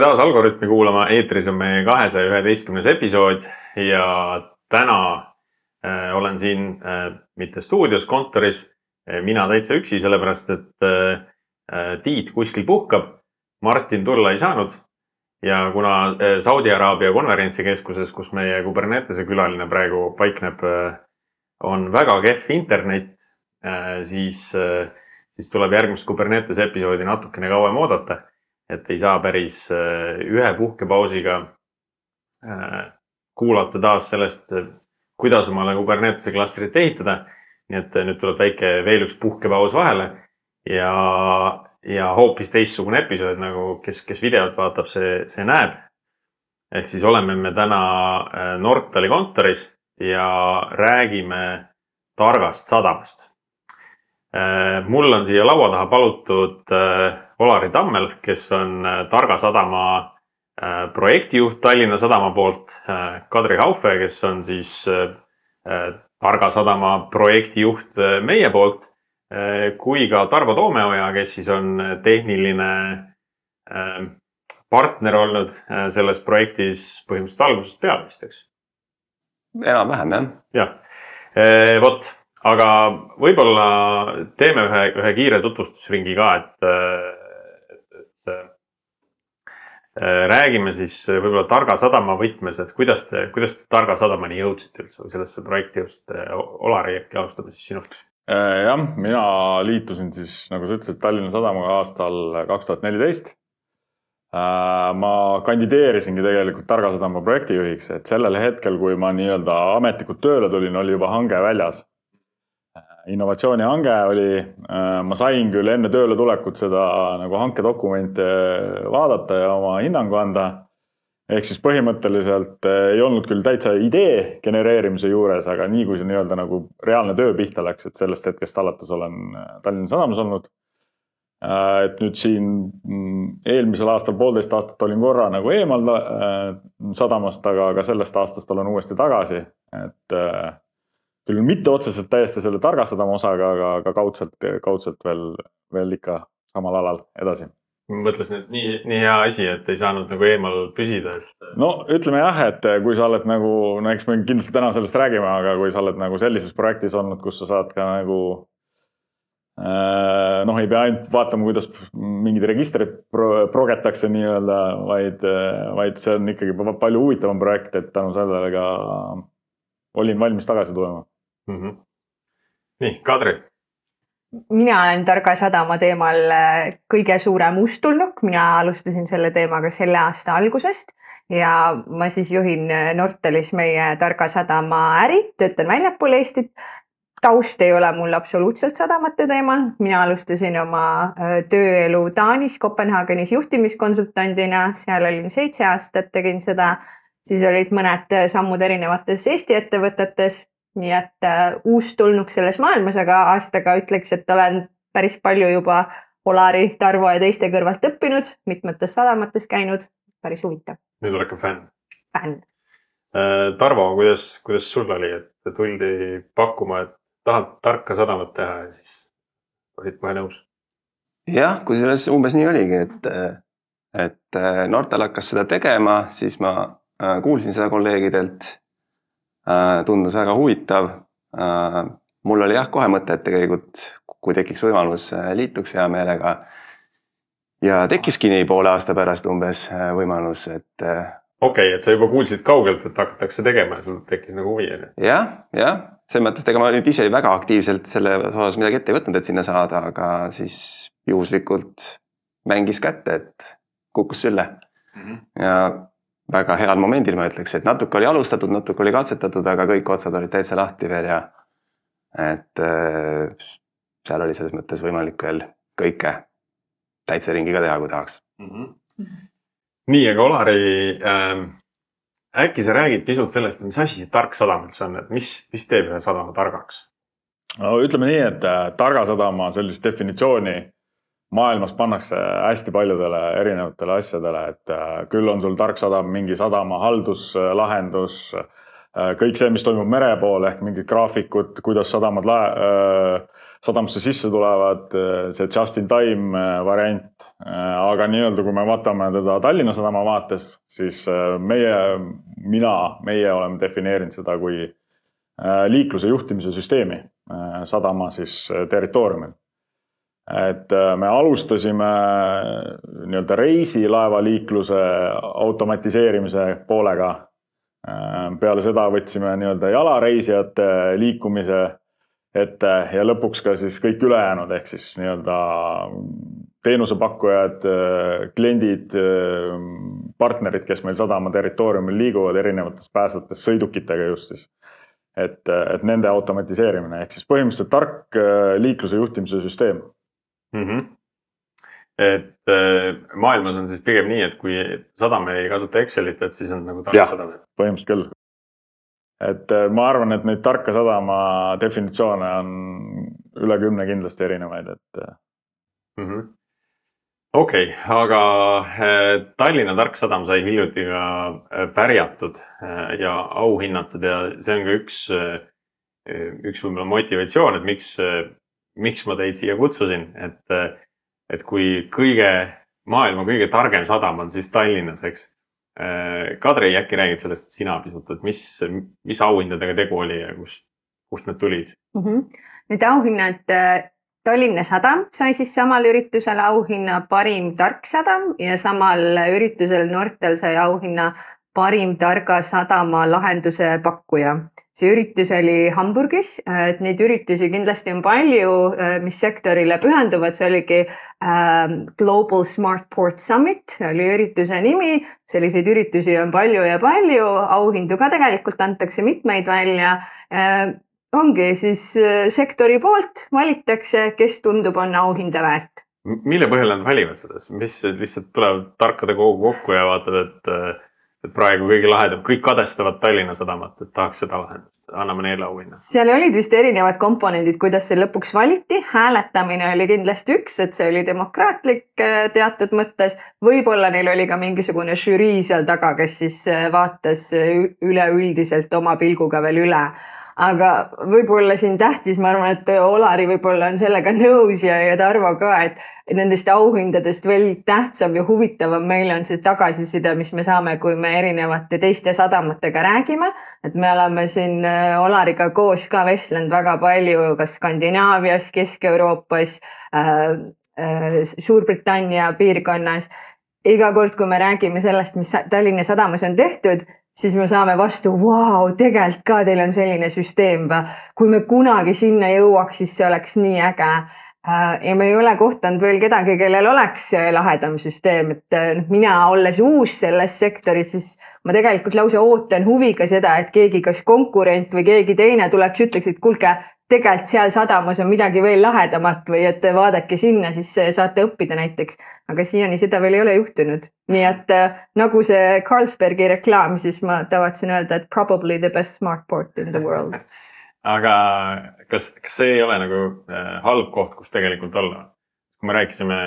taas Algorütmi kuulama, eetris on meie kahesaja üheteistkümnes episood ja täna äh, olen siin äh, mitte stuudios, kontoris. Äh,, mina täitsa üksi, sellepärast et äh, äh Tiit kuskil puhkab. Martin tulla ei saanud. Ja kuna äh, Saudi Araabia konverentsikeskuses, kus meie Kubernetese külaline praegu paikneb äh,, on väga kehv internet äh,, siis äh,, siis tuleb järgmist Kubernetese episoodi natukene kauem oodata et ei saa päris äh, ühe puhkepausiga äh, kuulata taas sellest, kuidas omale Kubernetese klastrit ehitada. nii et äh, nüüd tuleb väike veel üks puhkepaus vahele ja, ja hoopis teistsugune episood nagu, kes, kes videot vaatab, see, see näeb. ehk siis oleme me täna Nortali kontoris ja räägime targast sadamast. mul on siia laua taha palutud Olari Tammel, kes on äh, Targa sadama äh, projektijuht Tallinna Sadama poolt, äh, Kadri Haufe, kes on siis Targa sadama projektijuht meie poolt, kui ka Tarvo Toomeoja, kes siis on tehniline partner olnud selles projektis põhimõtteliselt algusest peale vist, eks? enam-vähem jah. jah, vot, aga võib-olla teeme ühe, ühe kiire tutvustusringi ka, et räägime siis äh, võib-olla Targa sadama võtmes, et kuidas te, kuidas te Targa sadamani jõudsite üldse või sellesse projekti just, äh, Olari, äkki alustame siis sinust. jah, mina liitusin siis, nagu sa ütlesid, Tallinna Sadamaga aastal kaks tuhat neliteist. ma kandideerisingi tegelikult Targa sadama projektijuhiks, et sellel hetkel, kui ma nii-öelda ametlikult tööle tulin, oli juba hange väljas innovatsioonihange oli, äh, ma sain küll enne tööle tulekut seda nagu hankedokumente vaadata ja oma hinnangu anda. ehk siis põhimõtteliselt äh, ei olnud küll täitsa idee genereerimise juures, aga nii kui see nii-öelda nagu reaalne töö pihta läks, et sellest hetkest alates olen äh, Tallinna Sadamas olnud. et nüüd siin mm, eelmisel aastal poolteist aastat olin korra nagu eemal sadamast, aga ka sellest aastast olen uuesti tagasi, et küll mitte otseselt täiesti selle targa sadama osaga, aga, aga kaudselt, kaudselt veel, veel ikka samal alal edasi. mõtlesin, et nii, nii hea asi, et ei saanud nagu eemal püsida, et. no ütleme jah, et kui sa oled nagu, no eks me kindlasti täna sellest räägime, aga kui sa oled nagu sellises projektis olnud, kus sa saad ka nagu äh, noh, ei pea ainult vaatama, kuidas mingid registrid pro progetakse nii-öelda, vaid, vaid see on ikkagi palju huvitavam projekt, et tänu sellele ka olin valmis tagasi tulema mm. -hmm. nii, Kadri. mina olen Targa sadama teemal äh, kõige suurem uustulnuk, mina alustasin selle teemaga selle aasta algusest ja ma siis juhin äh, Nortalis meie Targa sadama äri, töötan väljapool Eestit taust ei ole mul absoluutselt sadamate teemal, mina alustasin oma äh, tööelu Taanis Kopenhaagenis juhtimiskonsultandina, seal olin seitse aastat, tegin seda, siis olid mõned sammud erinevates Eesti ettevõtetes nii et äh, uustulnuk selles maailmas, aga aastaga ütleks, et olen päris palju juba Olari, Tarvo ja teiste kõrvalt õppinud, mitmetes sadamates käinud, päris huvitav. nüüd oled ka fänn? fänn äh,. Tarvo, kuidas, kuidas sul oli, et tuldi pakkuma, et tahad tarka sadamat teha ja siis olid kohe nõus? jah, kusjuures umbes nii oligi, et, et äh, Nortal hakkas seda tegema, siis ma äh, kuulsin seda kolleegidelt tundus väga huvitav. Äh, mul oli jah, kohe mõte, et tegelikult kui tekiks võimalus, äh, liituks hea meelega. ja tekkiski nii poole aasta pärast umbes võimalus, et. okei okay,, et sa juba kuulsid kaugelt, et hakatakse tegema ja sul tekkis nagu huvi on ju? jah, jah, selles mõttes, et ega ma nüüd ise väga aktiivselt selle osas midagi ette ei võtnud, et sinna saada, aga siis juhuslikult mängis kätte, et kukkus sülle mm. -hmm. ja väga heal momendil, ma ütleks, et natuke oli alustatud, natuke oli katsetatud, aga kõik otsad olid täitsa lahti veel ja et äh, seal oli selles mõttes võimalik veel kõike täitsa ringi ka teha, kui tahaks mm. -hmm. nii, aga Olari ähm,, äkki sa räägid pisut sellest, mis asi see tark sadam üldse on, et mis, mis teeb ühe sadama targaks? no ütleme nii, et äh, targa sadama sellist definitsiooni maailmas pannakse hästi paljudele erinevatele asjadele, et äh, küll on sul tark sadam, mingi sadama halduslahendus, äh, kõik see, mis toimub mere pool ehk mingid graafikud, kuidas sadamad lae, äh, sadamasse sisse tulevad, see just in time variant. aga nii-öelda, kui me vaatame teda Tallinna Sadama vaates, siis meie, mina, meie oleme defineerinud seda kui liikluse juhtimise süsteemi sadama siis territooriumil et äh, me alustasime äh, nii-öelda reisilaevaliikluse automatiseerimise poolega. Äh, peale seda võtsime nii-öelda jalareisijate liikumise ette ja lõpuks ka siis kõik ülejäänud ehk siis nii-öelda teenusepakkujad, kliendid, partnerid, kes meil sadama territooriumil liiguvad erinevates päästvates sõidukitega just siis. et, et nende automatiseerimine ehk siis põhimõtteliselt tark liikluse juhtimise süsteem mm. -hmm. et äh, maailmas on siis pigem nii, et kui sadam ei kasuta Excelit, et siis on nagu tark sadam. põhimõtteliselt küll. et äh, ma arvan, et neid tarka sadama definitsioone on üle kümne kindlasti erinevaid, et mm -hmm okei okay,, aga Tallinna Tark Sadam sai hiljuti ka pärjatud ja auhinnatud ja see on ka üks, üks võib-olla motivatsioon, et miks miks ma teid siia kutsusin, et, et kui kõige, maailma kõige targem sadam on siis Tallinnas, eks. Kadri, äkki räägid sellest sina pisut, et mis, mis auhindadega tegu oli ja kust, kust need tulid mm? -hmm. Need auhinnad, Tallinna Sadam sai siis samal üritusel auhinna parim tark sadam ja samal üritusel Nortal sai auhinna parim targa sadama lahenduse pakkuja see üritus oli Hamburgis, et neid üritusi kindlasti on palju, mis sektorile pühenduvad, see oligi äh, Global Smart Port Summit oli ürituse nimi. selliseid üritusi on palju ja palju, auhindu ka tegelikult antakse mitmeid välja äh,. ongi siis äh, sektori poolt valitakse, kes tundub, on auhinda väärt. mille põhjal nad valivad seda, mis lihtsalt tulevad tarkade kogu kokku ja vaatad, et äh, et praegu kõige lahedam, kõik kadestavad Tallinna Sadamat, et tahaks seda lahendust, anname neile auhinna. seal olid vist erinevad komponendid, kuidas see lõpuks valiti, hääletamine oli kindlasti üks, et see oli demokraatlik äh, teatud mõttes. võib-olla neil oli ka mingisugune žürii seal taga, kes siis äh, vaatas äh, üleüldiselt oma pilguga veel üle aga võib-olla siin tähtis, ma arvan, et Olari võib-olla on sellega nõus ja, ja Tarvo ka, et nendest auhindadest veel tähtsam ja huvitavam meile on see tagasiside, mis me saame, kui me erinevate teiste sadamatega räägime. et me oleme siin äh, Olariga koos ka vestlenud väga palju, kas Skandinaavias, Kesk-Euroopas äh,, äh, Suurbritannia piirkonnas iga kord, kui me räägime sellest, mis Tallinna sadamas on tehtud, siis me saame vastu, vau, tegelikult ka teil on selline süsteem või. kui me kunagi sinna jõuaks, siis see oleks nii äge. Äh, ja me ei ole kohtunud veel kedagi, kellel oleks lahedam süsteem, et äh, noh, mina olles uus selles sektoris, siis ma tegelikult lausa ootan huviga seda, et keegi, kas konkurent või keegi teine tuleks, ütleks, et kuulge, tegelikult seal sadamas on midagi veel lahedamat või et vaadake sinna, siis saate õppida näiteks. aga siiani seda veel ei ole juhtunud, nii et äh, nagu see Carlsbergi reklaam, siis ma tavatsen öelda, et probably the best smart port in the world. aga kas, kas see ei ole nagu äh, halb koht, kus tegelikult olla? kui me rääkisime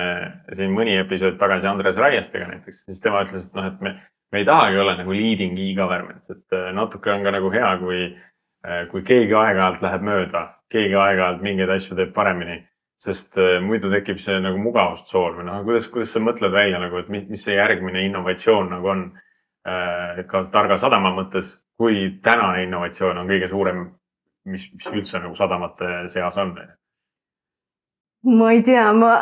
siin mõni episood tagasi Andres Raiestega näiteks, siis tema ütles, et noh, et me, me ei tahagi olla nagu leading e-government, et natuke on ka nagu hea, kui kui keegi aeg-ajalt läheb mööda, keegi aeg-ajalt mingeid asju teeb paremini, sest äh, muidu tekib see nagu mugavustsoon või noh, kuidas, kuidas sa mõtled välja nagu, et mis, mis see järgmine innovatsioon nagu on äh, ka targa sadama mõttes, kui tänane innovatsioon on kõige suurem, mis, mis üldse nagu sadamate seas on? ma ei tea, ma,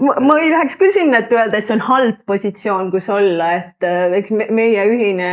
ma, ma ei läheks küll sinna, et öelda, et see on halb positsioon, kus olla, et eks meie ühine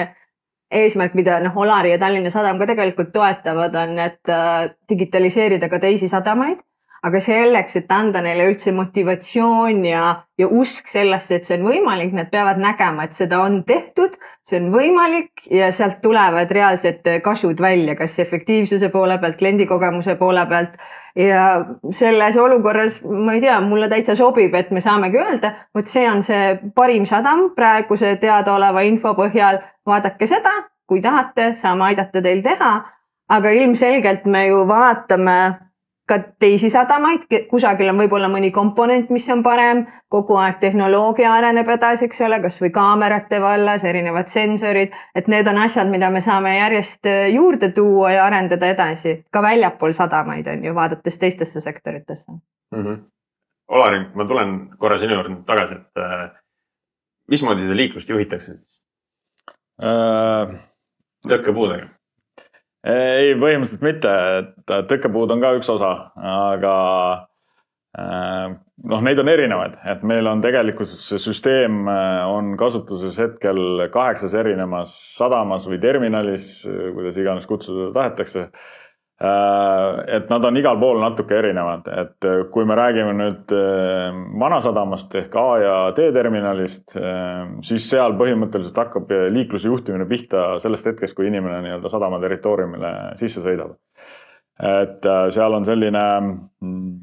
eesmärk, mida noh, Olari ja Tallinna Sadam ka tegelikult toetavad, on, et äh, digitaliseerida ka teisi sadamaid. aga selleks, et anda neile üldse motivatsioon ja, ja usk sellesse, et see on võimalik, nad peavad nägema, et seda on tehtud, see on võimalik ja sealt tulevad reaalsed kasud välja, kas efektiivsuse poole pealt, kliendikogemuse poole pealt ja selles olukorras ma ei tea, mulle täitsa sobib, et me saamegi öelda, vot see on see parim sadam praeguse teadaoleva info põhjal vaadake seda, kui tahate, saame aidata teil teha. aga ilmselgelt me ju vaatame ka teisi sadamaid, kusagil on võib-olla mõni komponent, mis on parem, kogu aeg tehnoloogia areneb edasi, eks ole, kasvõi kaamerate vallas, erinevad sensorid, et need on asjad, mida me saame järjest äh, juurde tuua ja arendada edasi ka väljapool sadamaid on ju, vaadates teistesse sektoritesse mm. -hmm. Olari, ma tulen korra sinu juurde tagasi, et äh, mismoodi seda liiklust juhitakse siis äh...? tõkkepuudega ei, põhimõtteliselt mitte, et tõkkepuud on ka üks osa, aga äh, noh, neid on erinevaid, et meil on tegelikkuses see süsteem äh, on kasutuses hetkel kaheksas erinevas sadamas või terminalis, kuidas iganes kutsuda tahetakse et nad on igal pool natuke erinevad, et äh, kui me räägime nüüd äh, Vanasadamast ehk A ja D terminalist, siis seal põhimõtteliselt hakkab liikluse juhtimine pihta sellest hetkest, kui inimene nii-öelda sadama territooriumile sisse sõidab. et seal on selline mm,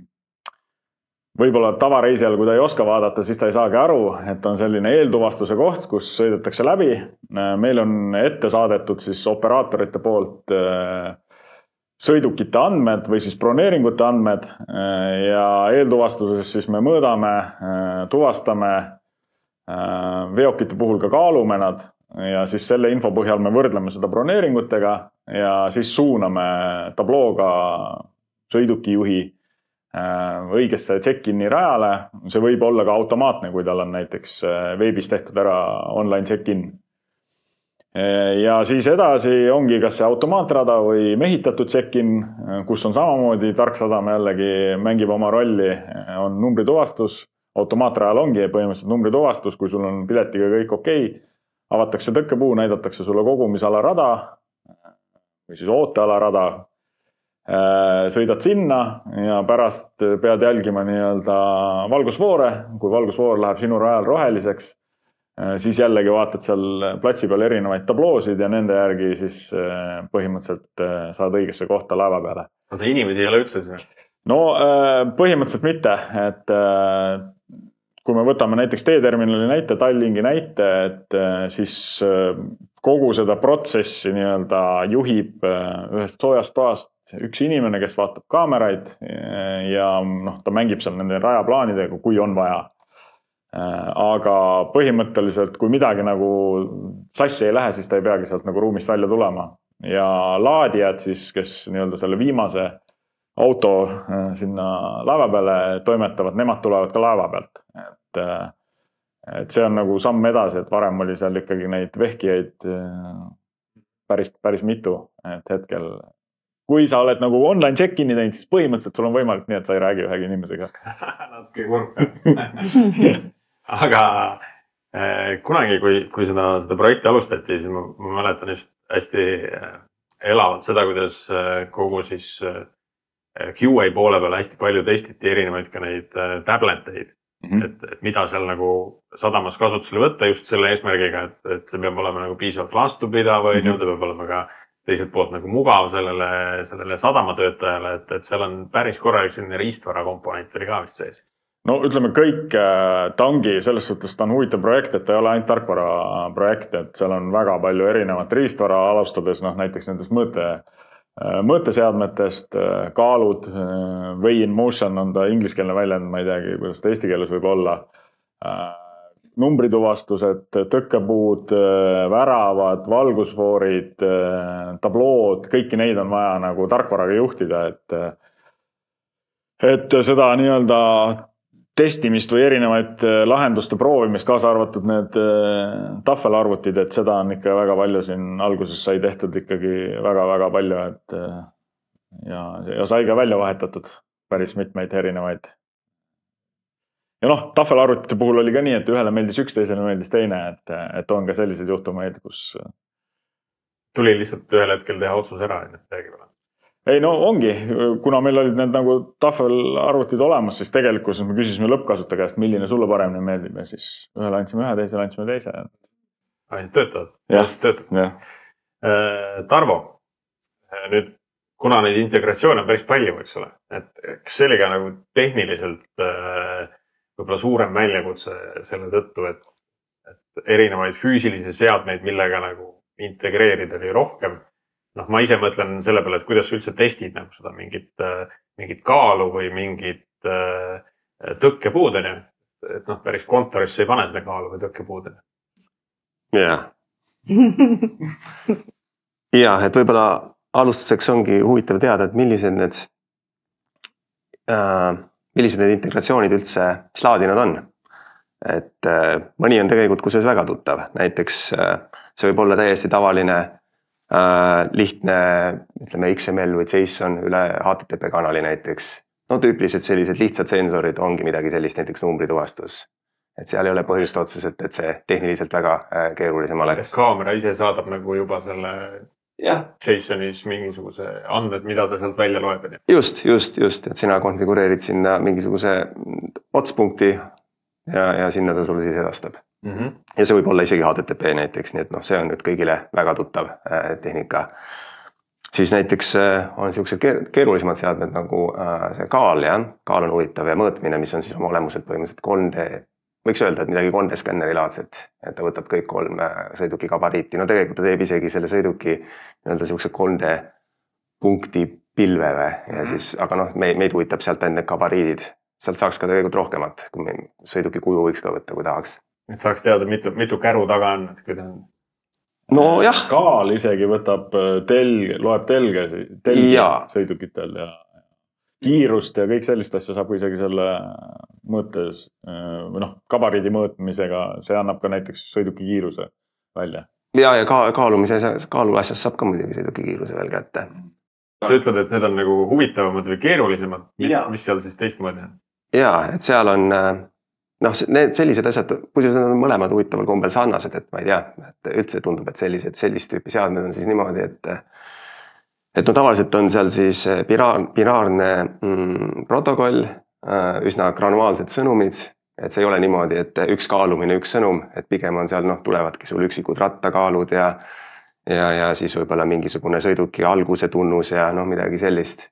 võib-olla tavareisijal, kui ta ei oska vaadata, siis ta ei saagi aru, et on selline eeltuvastuse koht, kus sõidetakse läbi. meil on ette saadetud siis operaatorite poolt äh, sõidukite andmed või siis broneeringute andmed äh, ja eeltuvastuses siis me mõõdame, äh, tuvastame äh, veokite puhul ka kaalume nad ja siis selle info põhjal me võrdleme seda broneeringutega ja siis suuname tablooga sõidukijuhi õigesse check-in'i rajale. see võib olla ka automaatne, kui tal on näiteks veebis tehtud ära online check-in ja siis edasi ongi kas see automaatrada või mehitatud check-in, kus on samamoodi tarksadam jällegi mängib oma rolli, on numbrituvastus. automaatrajal ongi põhimõtteliselt numbrituvastus, kui sul on piletiga kõik okei okay,, avatakse tõkkepuu, näidatakse sulle kogumisala rada või siis ooteala rada. sõidad sinna ja pärast pead jälgima nii-öelda valgusfoore, kui valgusfoor läheb sinu rajal roheliseks siis jällegi vaatad seal platsi peal erinevaid tabloosid ja nende järgi siis äh, põhimõtteliselt äh, saad õigesse kohta laeva peale. oota, inimesi ei ole üldse siis? no põhimõtteliselt mitte, et kui me võtame näiteks teeterminali näite, Tallinki näite, et siis kogu seda protsessi nii-öelda juhib ühest soojast toast üks inimene, kes vaatab kaameraid ja noh, ta mängib seal nende rajaplaanidega, kui on vaja Äh, aga põhimõtteliselt, kui midagi nagu sassi ei lähe, siis ta ei peagi sealt nagu ruumist välja tulema. Ja laadijad siis, kes nii-öelda selle viimase auto äh, sinna laeva peale toimetavad, nemad tulevad ka laeva pealt, et. Äh, et see on nagu samm edasi, et varem oli seal ikkagi neid vehkijaid päris, päris mitu, et hetkel kui sa oled nagu online check-in'i teinud, siis põhimõtteliselt sul on võimalik nii, et sa ei räägi ühegi inimesega. Natuke kurb aga äh, kunagi, kui, kui seda, seda projekti alustati, siis ma, ma mäletan just hästi äh, elavalt seda, kuidas äh, kogu siis QA poole peal hästi palju testiti erinevaid ka neid äh, tablet eid mm. -hmm. et, et mida seal nagu sadamas kasutusele võtta just selle eesmärgiga, et, et see peab olema nagu piisavalt vastupidav, on ju, mhm. ta peab olema ka teiselt poolt nagu mugav sellele, sellele sadamatöötajale, et, et seal on päris korralik selline riistvara komponent oli ka vist sees no ütleme kõik, äh, ta ongi selles suhtes, ta on huvitav projekt, et ta ei ole ainult tarkvara projekt, et seal on väga palju erinevat riistvara, alustades noh, näiteks nendest mõõte, äh, mõõteseadmetest, äh, kaalud, way in motion on ta ingliskeelne väljend, ma ei teagi, kuidas ta eesti keeles võib olla. numbrituvastused, tõkkepuud, väravad, valgusfoorid, tablood, kõiki neid on vaja nagu tarkvaraga juhtida, et et seda nii-öelda testimist või erinevaid äh, lahenduste proovimist, kaasa arvatud need äh, tahvelarvutid, et seda on ikka väga palju siin alguses sai tehtud ikkagi väga-väga palju, et äh, ja, ja sai ka välja vahetatud päris mitmeid erinevaid. ja noh, tahvelarvutite puhul oli ka nii, et ühele meeldis üks, teisele meeldis teine, et, et on ka selliseid juhtumeid, kus. tuli lihtsalt ühel hetkel teha otsus ära, on ju, midagi pole ei no ongi, kuna meil olid need nagu tahvelarvutid olemas, siis tegelikkuses me küsisime lõppkasutaja käest, milline sulle paremini meeldib ja siis ühele andsime ühe, teisele andsime teise. ainult töötavad, töötab. Äh, Tarvo, äh, nüüd kuna neid integratsioone on päris palju, eks ole, et kas see oli ka nagu tehniliselt äh, võib-olla suurem väljakutse selle tõttu, et, et erinevaid füüsilisi seadmeid, millega nagu integreerida oli rohkem noh, ma ise mõtlen selle peale, et kuidas sa üldse testid nagu seda mingit, mingit kaalu või mingit äh, tõkkepuud on ju. et noh, päris kontorisse ei pane seda kaalu või tõkkepuud on ju. jah. ja et võib-olla alustuseks ongi huvitav teada, et millised need äh,, millised need integratsioonid üldse, mis laadi nad on. et äh, mõni on tegelikult kusjuures väga tuttav, näiteks äh, see võib olla täiesti tavaline äh, lihtne, ütleme XML või JSON üle HTTP kanali näiteks. no tüüpiliselt sellised lihtsad sensorid ongi midagi sellist, näiteks numbrituvastus. et seal ei ole põhjust otseselt, et see tehniliselt väga äh, keerulisem oleks. kaamera ise saadab nagu juba selle jah. JSONis mingisuguse andmed, mida ta sealt välja loeb, on ju. just, just, just, et sina konfigureerid sinna mingisuguse otspunkti ja, ja sinna ta sulle siis edastab Mm -hmm. ja see võib olla isegi HTTP näiteks, nii et noh, see on nüüd kõigile väga tuttav äh, tehnika. siis näiteks äh, on siuksed keerulisemad seadmed nagu äh, see kaal jah, kaal on huvitav ja mõõtmine, mis on siis oma olemuselt põhimõtteliselt 3D võiks öelda, et midagi 3D skänneri laadset, et ta võtab kõik kolm sõiduki gabariiti, no tegelikult ta teeb isegi selle sõiduki nii-öelda siukse 3D punkti pilve või ja mm -hmm. siis, aga noh, meid, meid huvitab sealt ainult need gabariidid, sealt saaks ka tegelikult rohkemat, kui me sõiduki kuju võiks ka võtta, kui tahaks et saaks teada, mitu, mitu käru taga on, et kuidas on. nojah. kaal isegi võtab äh, telge, loeb telge, telge sõidukitel ja kiirust ja kõik sellist asja saab isegi selle mõõtes äh, või noh, gabariidi mõõtmisega, see annab ka näiteks sõiduki kiiruse välja. ja, ja ka kaalumise, kaalu asjast saab ka muidugi sõiduki kiiruse veel kätte. sa ütled, et need on nagu huvitavamad või keerulisemad, mis, mis seal siis teistmoodi on? ja, et seal on äh, noh, need sellised asjad, kusjuures nad on mõlemad huvitaval kombel sarnased, et ma ei tea, et üldse tundub, et sellised, sellist tüüpi seadmed on siis niimoodi, et. et no tavaliselt on seal siis binaar, binaarne mm, protokoll, äh, üsna granulaarsed sõnumid. et see ei ole niimoodi, et üks kaalumine, üks sõnum, et pigem on seal noh, tulevadki sul üksikud rattakaalud ja. ja, ja siis võib-olla mingisugune sõiduki alguse tunnus ja noh, midagi sellist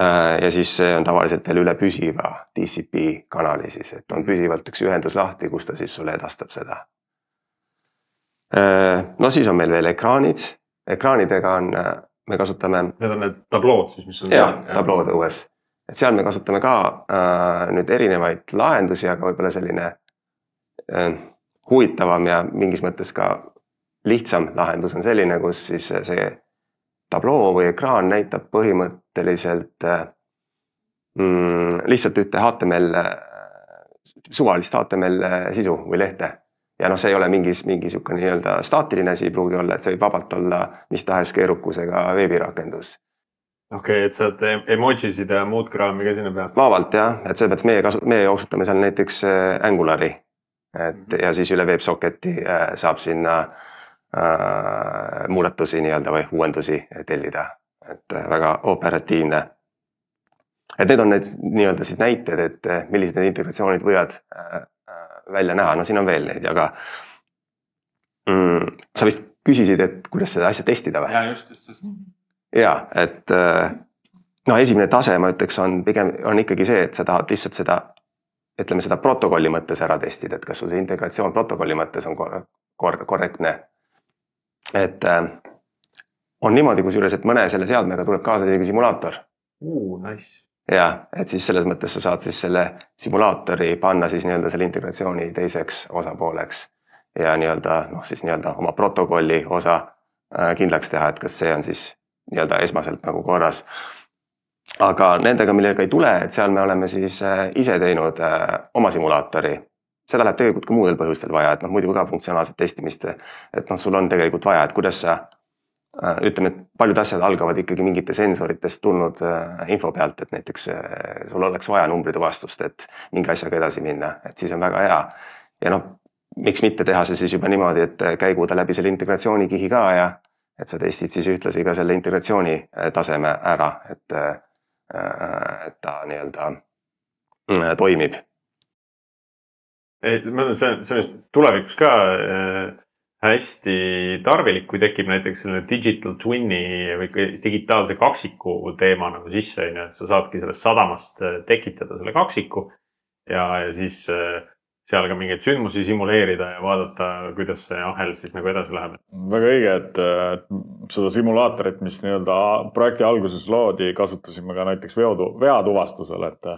ja siis see on tavaliselt veel üle püsiva TCP kanali siis, et on püsivalt üks ühendus lahti, kus ta siis sulle edastab seda. Äh, no siis on meil veel ekraanid, ekraanidega on, äh, me kasutame. Need on need tablood siis, mis on. jah, tablood õues, et seal me kasutame ka äh, nüüd erinevaid lahendusi, aga võib-olla selline äh, huvitavam ja mingis mõttes ka lihtsam lahendus on selline, kus siis see tabloo või ekraan näitab põhimõtteliselt mm, lihtsalt ühte HTML, suvalist HTML sisu või lehte. ja noh, see ei ole mingis, mingi sihuke nii-öelda staatiline asi ei pruugi olla, et see võib vabalt olla mis tahes keerukusega veebirakendus okei okay,, et saad emojisid ja muud kraami ka sinna peale? vabalt jah, et selles mõttes meie kasu-, meie jooksutame seal näiteks äh, Angulari. et mhm. ja siis üle WebSocketi äh, saab sinna äh, Äh, muudatusi nii-öelda või uuendusi tellida, et äh, väga operatiivne. et need on need nii-öelda siis näited, et äh, millised need integratsioonid võivad välja näha, no siin on veel neid, aga mm,. sa vist küsisid, et kuidas seda asja testida või? ja just, just, just. ja et no esimene tase, ma ütleks, on pigem on ikkagi see, et sa tahad lihtsalt seda ütleme seda protokolli mõttes ära testida, et kas sul see integratsioon protokolli mõttes on kor kor korrektne et äh, on niimoodi kusjuures, et mõne selle seadmega tuleb kaasa isegi simulaator uh,. Nice. ja, et siis selles mõttes sa saad siis selle simulaatori panna siis nii-öelda selle integratsiooni teiseks osapooleks. ja nii-öelda noh, siis nii-öelda oma protokolli osa äh, kindlaks teha, et kas see on siis nii-öelda esmaselt nagu korras. aga nendega, millega ei tule, et seal me oleme siis äh, ise teinud oma simulaatori seda läheb tegelikult ka muudel põhjustel vaja, et noh, muidu ka funktsionaalset testimist. et noh, sul on tegelikult vaja, et kuidas sa äh, ütleme, et paljud asjad algavad ikkagi mingite sensoritest tulnud äh, info pealt, et näiteks äh, sul oleks vaja numbrituvastust, et mingi asjaga edasi minna, et siis on väga hea. ja noh, miks mitte teha see siis juba niimoodi, et käigu ta läbi selle integratsioonikihi ka ja et sa testid siis ühtlasi ka selle integratsiooni taseme ära, et, et ta nii-öelda toimib ei, ma arvan, see on, see on just tulevikus ka äh, hästi tarvilik, kui tekib näiteks selline digital twin'i või digitaalse kaksiku teema nagu sisse, on ju, et sa saadki sellest sadamast äh, tekitada selle kaksiku. ja, ja siis äh, seal ka mingeid sündmusi simuleerida ja vaadata, kuidas see ahel siis nagu edasi läheb. väga õige, et seda simulaatorit, mis nii-öelda projekti alguses loodi, kasutasime ka näiteks veo, veatuvastusel, et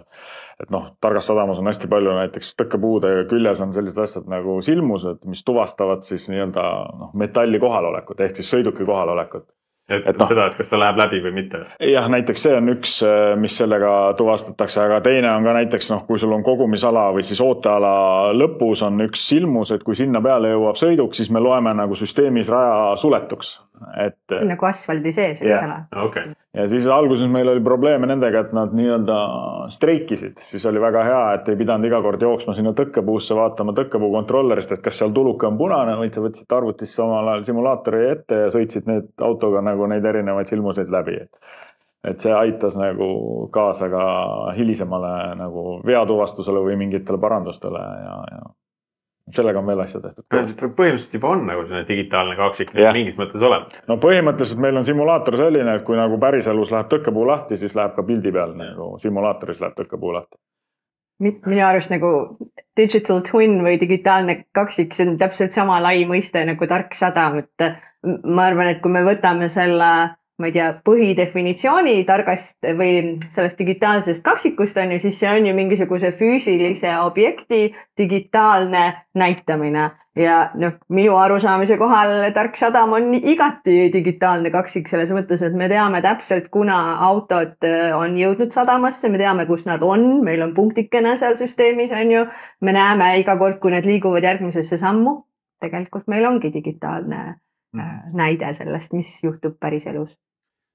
et noh, Targas sadamas on hästi palju näiteks tõkkepuude küljes on sellised asjad nagu silmused, mis tuvastavad siis nii-öelda noh, metalli kohalolekut ehk siis sõiduki kohalolekut et, et no, seda, et kas ta läheb läbi või mitte. jah, näiteks see on üks, äh, mis sellega tuvastatakse, aga teine on ka näiteks noh, kui sul on kogumisala või siis ooteala lõpus on üks silmus, et kui sinna peale jõuab sõiduk, siis me loeme nagu süsteemis raja suletuks et. nagu asfaldi sees, eks ole. Okay. ja siis alguses meil oli probleeme nendega, et nad nii-öelda streikisid, siis oli väga hea, et ei pidanud iga kord jooksma sinna tõkkepuusse vaatama tõkkepuu kontrollerist, et kas seal tuluke on punane, vaid sa võtsid arvutisse omal ajal simulaatori ette ja sõitsid need autoga nagu neid erinevaid filmuseid läbi, et et see aitas nagu kaasa ka hilisemale nagu veatuvastusele või mingitele parandustele ja, ja sellega on veel asju tehtud. põhimõtteliselt juba on nagu selline digitaalne kaksik mingis mõttes olemas. no põhimõtteliselt meil on simulaator selline, et kui nagu päriselus läheb tõkkepuu lahti, siis läheb ka pildi peal nagu simulaatoris läheb tõkkepuu lahti. minu arust nagu digital twin või digitaalne kaksik, see on täpselt sama lai mõiste nagu tark sadam, et ma arvan, et kui me võtame selle ma ei tea, põhidefinitsiooni targast või sellest digitaalsest kaksikust on ju, siis see on ju mingisuguse füüsilise objekti digitaalne näitamine. ja noh, minu arusaamise kohal tark sadam on igati digitaalne kaksik selles mõttes, et me teame täpselt, kuna autod äh, on jõudnud sadamasse, me teame, kus nad on, meil on punktikene seal süsteemis on ju. me näeme iga kord, kui need liiguvad järgmisesse sammu. tegelikult meil ongi digitaalne näide sellest, mis juhtub päriselus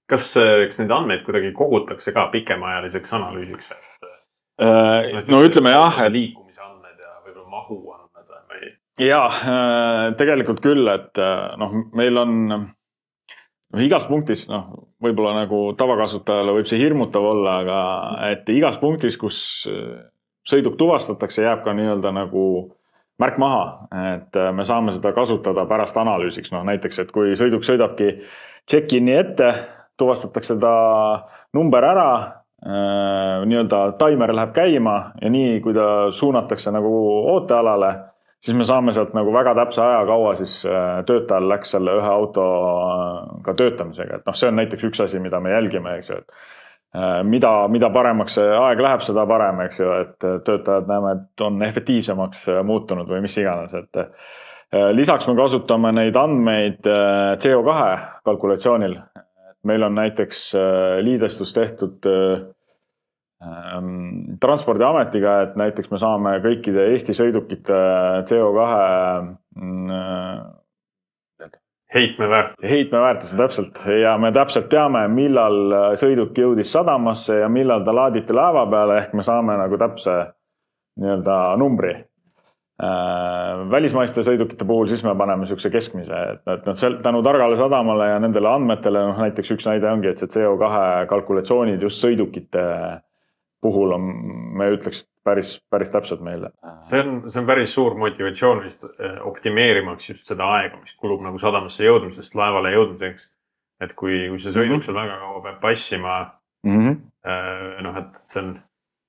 kas, äh, kas neid andmeid kuidagi kogutakse ka pikemaajaliseks analüüsiks äh,? no ütleme jah, et. liikumise andmed ja võib-olla mahu andmed või? ja äh, tegelikult küll, et äh, noh, meil on noh, igas punktis noh, võib-olla nagu tavakasutajale võib see hirmutav olla, aga et igas punktis, kus sõiduk tuvastatakse, jääb ka nii-öelda nagu märk maha, et me saame seda kasutada pärast analüüsiks, noh näiteks, et kui sõiduk sõidabki check-in'i ette tuvastatakse ta number ära, äh, nii-öelda taimer läheb käima ja nii, kui ta suunatakse nagu ootealale, siis me saame sealt nagu väga täpse aja, kaua siis äh, töötajal läks selle ühe autoga töötamisega, et noh, see on näiteks üks asi, mida me jälgime, eks ju, et äh, mida, mida paremaks see aeg läheb, seda parem, eks ju, et töötajad näeme, et on efektiivsemaks muutunud või mis iganes, et lisaks me kasutame neid andmeid CO2 kalkulatsioonil, meil on näiteks äh, liidestus tehtud äh, ähm, transpordiametiga, et näiteks me saame kõikide Eesti sõidukite CO2 heitmeväärtus. heitmeväärtuse täpselt ja me täpselt teame, millal sõiduk jõudis sadamasse ja millal ta laaditi laeva peale, ehk me saame nagu täpse nii-öelda numbri Äh, välismaiste sõidukite puhul siis me paneme niisuguse keskmise, et, et noh, tänu targale sadamale ja nendele andmetele, noh näiteks üks näide ongi, et see CO2 kalkulatsioonid just sõidukite puhul on, me ütleks päris, päris täpselt meile. see on, see on päris suur motivatsioon vist äh, optimeerimaks just seda aega, mis kulub nagu sadamasse jõudmisest laevale jõudmiseks. et kui, kui see sõiduk mm -hmm. seal väga kaua peab passima mm, -hmm. noh, et see on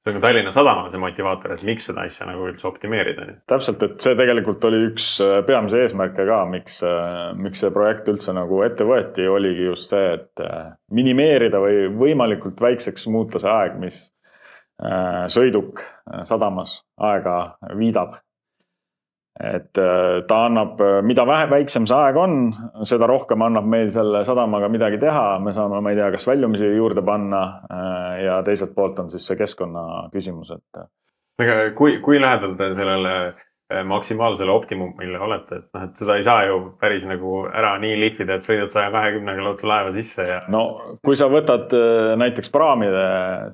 see on ka Tallinna Sadamale see motivaator, et miks seda asja nagu üldse optimeerida. täpselt, et see tegelikult oli üks äh, peamisi eesmärke ka, miks, miks see projekt üldse nagu ette võeti, oligi just see, et minimeerida või võimalikult väikseks muuta see aeg, mis sõiduk sadamas aega viidab et äh, ta annab, äh, mida vähe, väiksem see aeg on, seda rohkem annab meil selle sadamaga midagi teha, me saame, ma ei tea, kas väljumisi juurde panna. Äh, ja teiselt poolt on siis see keskkonna küsimus, et. aga kui, kui lähedal te sellele Äh, maksimaalsele optimumile olete, et noh, et seda ei saa ju päris nagu ära nii lihvida, et sõidad saja kahekümnega otse laeva sisse ja. no kui sa võtad äh, näiteks praamide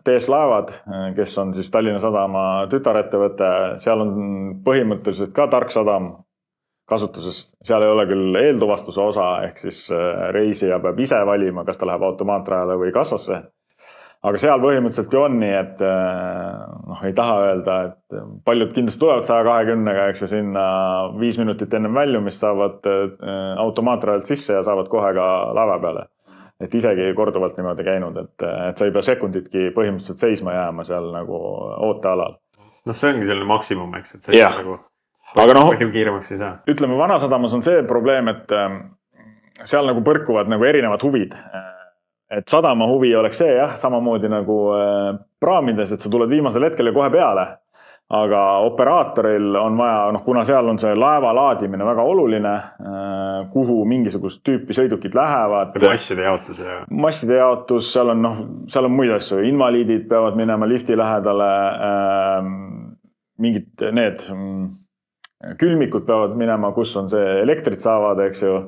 TS Laevad, äh, kes on siis Tallinna Sadama tütarettevõte, seal on põhimõtteliselt ka tark sadam kasutuses, seal ei ole küll eeltuvastuse osa, ehk siis reisija peab ise valima, kas ta läheb automaatrajale või kassasse aga seal põhimõtteliselt ju on nii, et eh, noh, ei taha öelda, et paljud kindlasti tulevad saja kahekümnega, eks ju, sinna viis minutit ennem väljumist saavad eh, automaatrajalt sisse ja saavad kohe ka laeva peale. et isegi korduvalt niimoodi käinud, et, et sa ei pea sekunditki põhimõtteliselt seisma jääma seal nagu ootealal. noh, see ongi selline maksimum, eks, et see Jah. nagu aga noh, kiiremaks ei saa. ütleme Vanasadamas on see probleem, et ähm, seal nagu põrkuvad nagu erinevad huvid. Et sadama huvi oleks see jah, samamoodi nagu äh, praamides, et sa tuled viimasel hetkel ja kohe peale. aga operaatoril on vaja, noh, kuna seal on see laeva laadimine väga oluline, kuhu mingisugust tüüpi sõidukid lähevad. masside jaotus ja masside jaotus, seal on noh, seal on muid asju, invaliidid peavad minema lifti lähedale ähm,. mingid need mm, külmikud peavad minema, kus on see elektrit saavad, eks ju.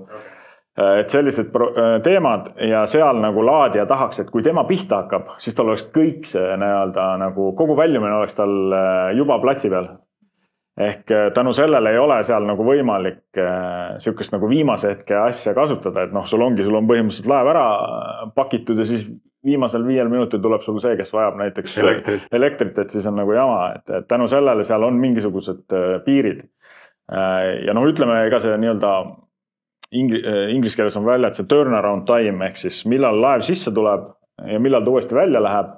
Et sellised pro- teemad ja seal nagu laadija tahaks, et kui tema pihta hakkab, siis tal oleks kõik see nii-öelda nagu kogu väljumine oleks tal äh, juba platsi peal ehk äh, tänu sellele ei ole seal nagu võimalik äh, sihukest nagu viimase hetke asja kasutada, et noh, sul ongi, sul on põhimõtteliselt laev ära äh, pakitud ja siis viimasel viiel minutil tuleb sul see, kes vajab näiteks elektrit. elektrit, et siis on nagu jama, et, tänu sellele seal on mingisugused äh, piirid. ja noh, ütleme, ega see nii-öelda ingli-, inglise keeles on välja, et see turnaround time ehk siis millal laev sisse tuleb ja millal ta uuesti välja läheb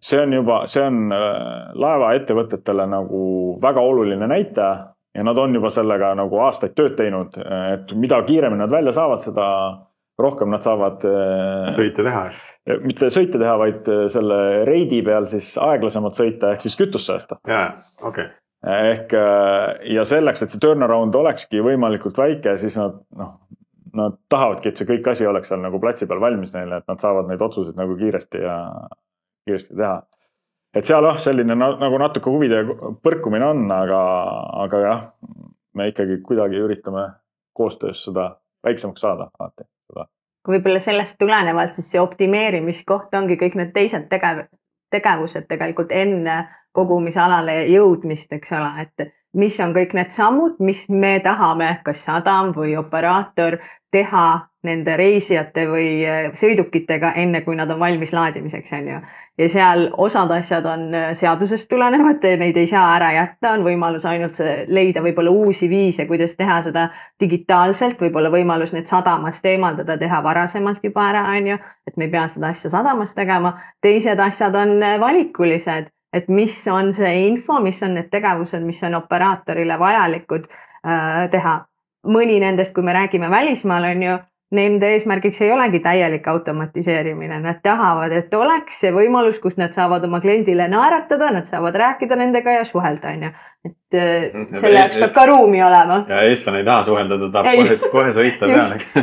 see on juba, see on äh, laevaettevõtetele nagu väga oluline näitaja ja nad on juba sellega nagu aastaid tööd teinud, et mida kiiremini nad välja saavad, seda rohkem nad saavad äh, sõite teha. mitte sõite teha, vaid äh, selle reidi peal siis aeglasemalt sõita ehk siis kütust säästa. ja, okei, ehk äh, ja selleks, et see turnaround olekski võimalikult väike, siis nad noh, nad tahavadki, et see kõik asi oleks seal nagu platsi peal valmis neile, et nad saavad neid otsuseid nagu kiiresti ja kiiresti teha. et seal jah, selline na- nagu natuke huvide põrkumine on, aga, aga jah, me ikkagi kuidagi üritame koostöös seda väiksemaks saada alati. võib-olla sellest tulenevalt siis see optimeerimiskoht ongi kõik need teised tegev-, tegevused tegelikult enne kogumisalale jõudmist, eks ole, et mis on kõik need sammud, mis me tahame, kas sadam või operaator teha nende reisijate või eh, sõidukitega, enne kui nad on valmis laadimiseks, on ju. ja seal osad asjad on eh, seadusest tulenevad, neid ei saa ära jätta, on võimalus ainult leida võib-olla uusi viise, kuidas teha seda digitaalselt, võib-olla võimalus need sadamast eemaldada, teha varasemalt juba ära, on ju, et me ei pea seda asja sadamas tegema. teised asjad on eh, valikulised, et mis on see info, mis on need tegevused, mis on operaatorile vajalikud äh, teha. mõni nendest, kui me räägime välismaal, on ju, nende eesmärgiks ei olegi täielik automatiseerimine, nad tahavad, et oleks see võimalus, kus nad saavad oma kliendile naeratada, nad saavad rääkida nendega ja suhelda, on ju. et äh, ja selle jaoks peab ka ruumi olema. ja eestlane ei taha suhelda, ta tahab kohe, kohe sõita peale, eks.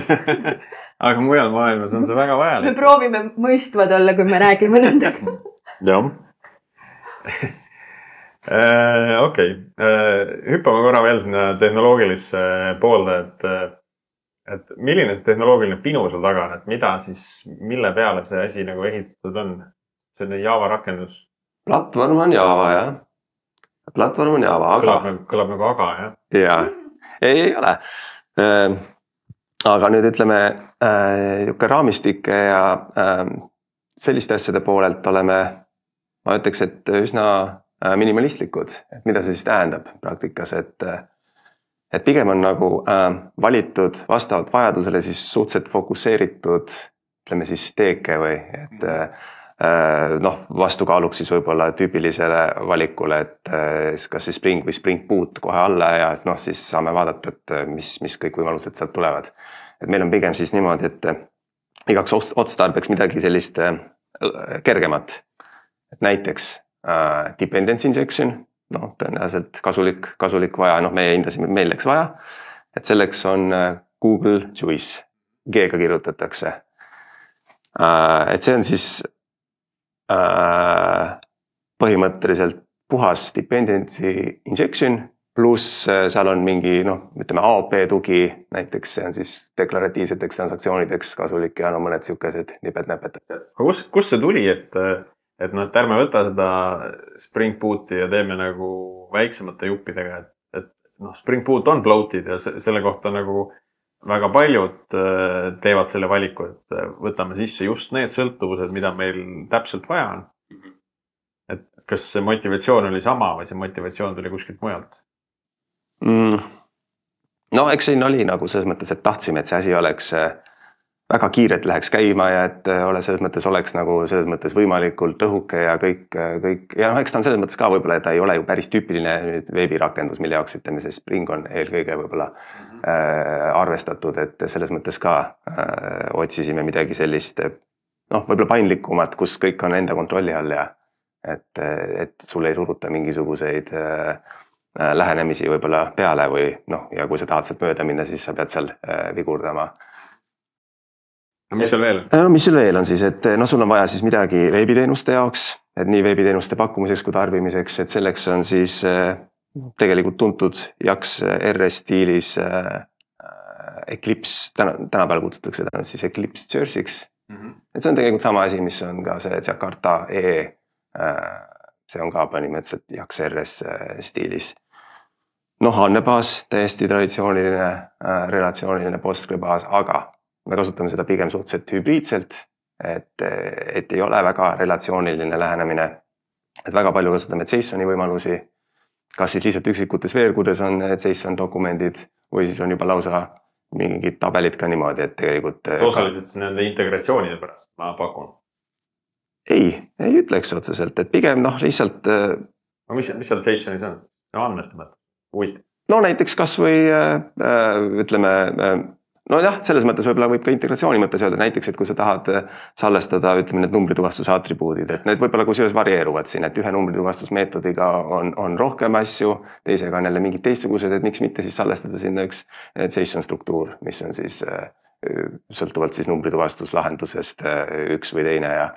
aga mujal maailmas on see väga me vajalik. proovime mõistvad olla, kui me räägime nendega. jah. okei, hüppame korra veel sinna tehnoloogilisse poolde, et, et milline see tehnoloogiline pinu seal taga on, et mida siis, mille peale see asi nagu ehitatud on? selline Java rakendus platvorm on Java jah. platvorm on Java, aga kõlab nagu, kõlab nagu aga jah. ja ei, ei ole. aga nüüd ütleme niisugune raamistike ja äh, selliste asjade poolelt oleme, ma ütleks, et üsna äh, minimalistlikud, et mida see siis tähendab praktikas, et äh, et pigem on nagu äh, valitud vastavalt vajadusele siis suhteliselt fokusseeritud, ütleme siis teeke või et äh, äh, noh, vastukaaluks siis võib-olla tüüpilisele valikule, et äh, kas siis Spring või Spring Boot kohe alla ja noh, siis saame vaadata, et äh, mis, mis kõik võimalused sealt tulevad. et meil on pigem siis niimoodi, et äh, igaks ots- otstarbeks midagi sellist äh, kergemat. Et näiteks äh, dependency injection, noh tõenäoliselt kasulik, kasulik vaja, noh meie hindasime, meil läks vaja. et selleks on äh, Google Juice, G-ga kirjutatakse. et see on siis äh, põhimõtteliselt puhas dependency injection pluss äh, seal on mingi noh, ütleme AOP tugi näiteks, see on siis deklaratiivseteks transaktsioonideks kasulik ja no mõned siukesed nipet-näpet. aga kus, kust see tuli, et, et noh, et ärme võta seda Spring Booti ja teeme nagu väiksemate juppidega, et, et noh, Spring Boot on bloated ja se- selle kohta nagu väga paljud äh, teevad selle valiku, et äh, võtame sisse just need sõltuvused, mida meil täpselt vaja on. et kas see motivatsioon oli sama või see motivatsioon tuli kuskilt mujalt? mm.. no eks siin oli nagu selles mõttes, et tahtsime, et see asi oleks äh, väga kiirelt läheks käima ja et äh, ole selles mõttes oleks nagu selles mõttes võimalikult õhuke ja kõik, kõik ja noh, eks ta on selles mõttes ka võib-olla, et ta ei ole ju päris tüüpiline veebirakendus, mille jaoks ütleme, see Spring on eelkõige võib-olla mm -hmm. äh, arvestatud, et selles mõttes ka äh, otsisime midagi sellist noh, võib-olla paindlikumat, kus kõik on enda kontrolli all ja et, et sulle ei suruta mingisuguseid äh, lähenemisi võib-olla peale või noh, ja kui sa tahad sealt mööda minna, siis sa pead seal äh, vigurdama no mis seal veel? no mis seal veel on siis, et noh, sul on vaja siis midagi veebiteenuste jaoks, et nii veebiteenuste pakkumiseks kui tarbimiseks, et selleks on siis äh, tegelikult tuntud jaks RS stiilis äh, Eclipse, täna, tänapäeval kutsutakse teda siis Eclipse Jersey'ks mm. -hmm. et see on tegelikult sama asi, mis on ka see Jakarta E. Äh, see on ka põhimõtteliselt jaks RS stiilis noh, andmebaas, täiesti traditsiooniline äh, relatsiooniline Postgre baas, aga me kasutame seda pigem suhteliselt hübriidselt, et, et ei ole väga relatsiooniline lähenemine. et väga palju kasutame JSON-i võimalusi. kas siis lihtsalt üksikutes veergudes on JSON dokumendid või siis on juba lausa mingid tabelid ka niimoodi, et tegelikult. osaliselt nende integratsioonide pärast, ma pakun. ei, ei ütleks otseselt, et pigem noh, lihtsalt. Äh, no mis, mis seal JSON-is on, andmete mõttes, huvitav. no näiteks kasvõi äh, äh, ütleme äh, nojah, selles mõttes võib-olla võib ka integratsiooni mõttes öelda näiteks, et kui sa tahad äh, salvestada, ütleme need numbrituvastuse atribuudid, et need võib-olla kusjuures varieeruvad siin, et ühe numbrituvastusmeetodiga on, on rohkem asju, teisega on jälle mingid teistsugused, et miks mitte siis salvestada sinna üks äh, JSON struktuur, mis on siis äh, sõltuvalt siis numbrituvastuslahendusest üks või teine ja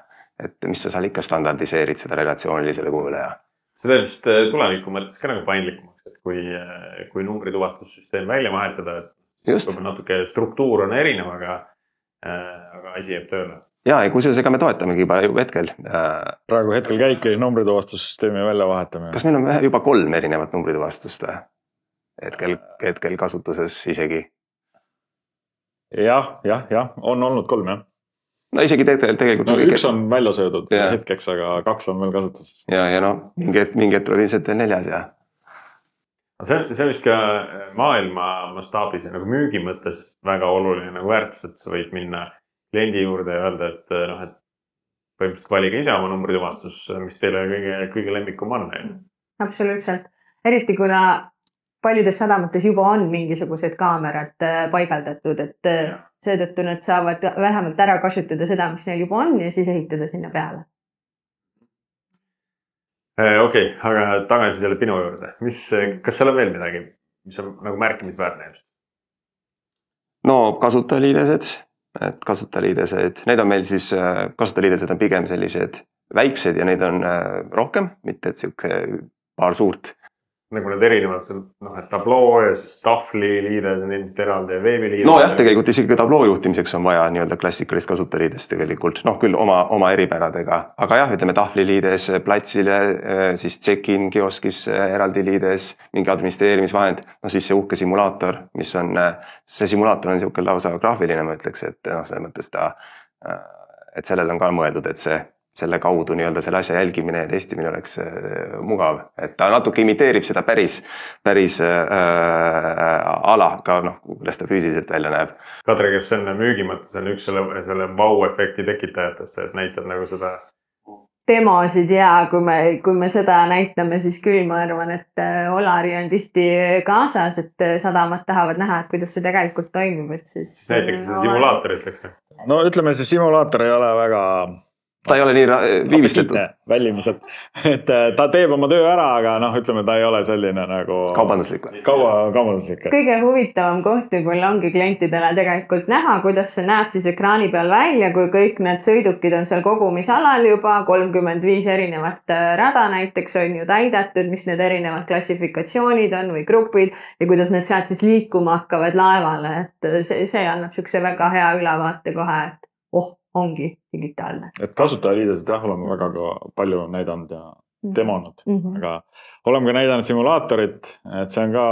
et mis sa seal ikka standardiseerid seda relatsioonilisele kujule ja. see teeb vist tuleviku mõttes ka nagu paindlikumaks, et kui, kui numbrituvastussüsteem välja vahetada, et võib-olla natuke struktuur on erinev, aga, äh, aga asi jääb tööle. ja, ja kusjuures ega me toetamegi juba ju hetkel. Äh, praegu hetkel käibki numbrituvastussüsteemi väljavahetamine. kas meil on juba kolm erinevat numbrituvastust või? hetkel, hetkel kasutuses isegi. jah, jah, jah, on olnud kolm jah no isegi tegelikult, tegelikult. no üks on välja söödud yeah. hetkeks, aga kaks on veel kasutuses. ja, ja noh, mingi hetk, mingi hetk tuleb ilmselt veel neljas ja see see on vist ka äh, maailma mastaabis ja nagu müügi mõttes väga oluline nagu väärtus, et sa võid minna kliendi juurde ja öelda, et äh, noh, et põhimõtteliselt valige ise oma numbrituvastus, mis teile kõige, kõige lemmikum on. absoluutselt, eriti kuna paljudes sadamates juba on mingisugused kaamerad äh, paigaldatud, et seetõttu nad saavad vähemalt ära kasutada seda, mis neil juba on ja siis ehitada sinna peale okei okay,, aga tagasi selle Pinu juurde, mis, kas seal on veel midagi, mis on nagu märkimisväärne just? no kasutajaliidesed, et kasutajaliidesed, need on meil siis, kasutajaliidesed on pigem sellised väiksed ja neid on äh, rohkem, mitte et sihuke paar suurt nagu need erinevad, noh, et tabloo ja siis tahvli liides on ilmselt eraldi ja veebiliides. nojah, tegelikult isegi ka tabloo juhtimiseks on vaja nii-öelda klassikalist kasutajaliidest tegelikult, noh küll oma, oma eripäradega, aga jah, ütleme tahvliliides, platsile, äh, siis check-in kioskis äh, eraldi liides, mingi administreerimisvahend, no siis see uhke simulaator, mis on, äh, see simulaator on niisugune lausa graafiline, ma ütleks, et noh, selles mõttes ta, et sellele on ka mõeldud, et see selle kaudu nii-öelda selle asja jälgimine ja testimine oleks äh, mugav, et ta natuke imiteerib seda päris, päris äh, ala ka noh, kuidas ta füüsiliselt välja näeb. Kadri, kas see on müügi mõttes on üks selle, selle vau-efekti tekitajatest, et näitab nagu seda demosid ja kui me, kui me seda näitame, siis küll ma arvan, et äh, Olari on tihti kaasas, et äh, sadamad tahavad näha, et kuidas see tegelikult toimub, et siis. näiteks seda simulaatorit, eks ju. no ütleme, see simulaator ei ole väga ta ei ole nii viimistletud. väljumised, et äh, ta teeb oma töö ära, aga noh, ütleme, ta ei ole selline nagu. kaubanduslik või? kaua, kaubanduslik. kõige huvitavam koht võib-olla ongi klientidele tegelikult näha, kuidas see näeb siis ekraani peal välja, kui kõik need sõidukid on seal kogumisalal juba kolmkümmend viis erinevat äh, rada näiteks on ju täidetud, mis need erinevad klassifikatsioonid on või grupid ja kuidas need sealt siis liikuma hakkavad laevale, et äh, see, see annab niisuguse väga hea ülevaate kohe, et oh ongi digitaalne. et kasutajaliidesed jah, oleme väga ka palju näidanud ja mhm. demonud mm, -hmm. aga oleme ka näidanud simulaatorit, et see on ka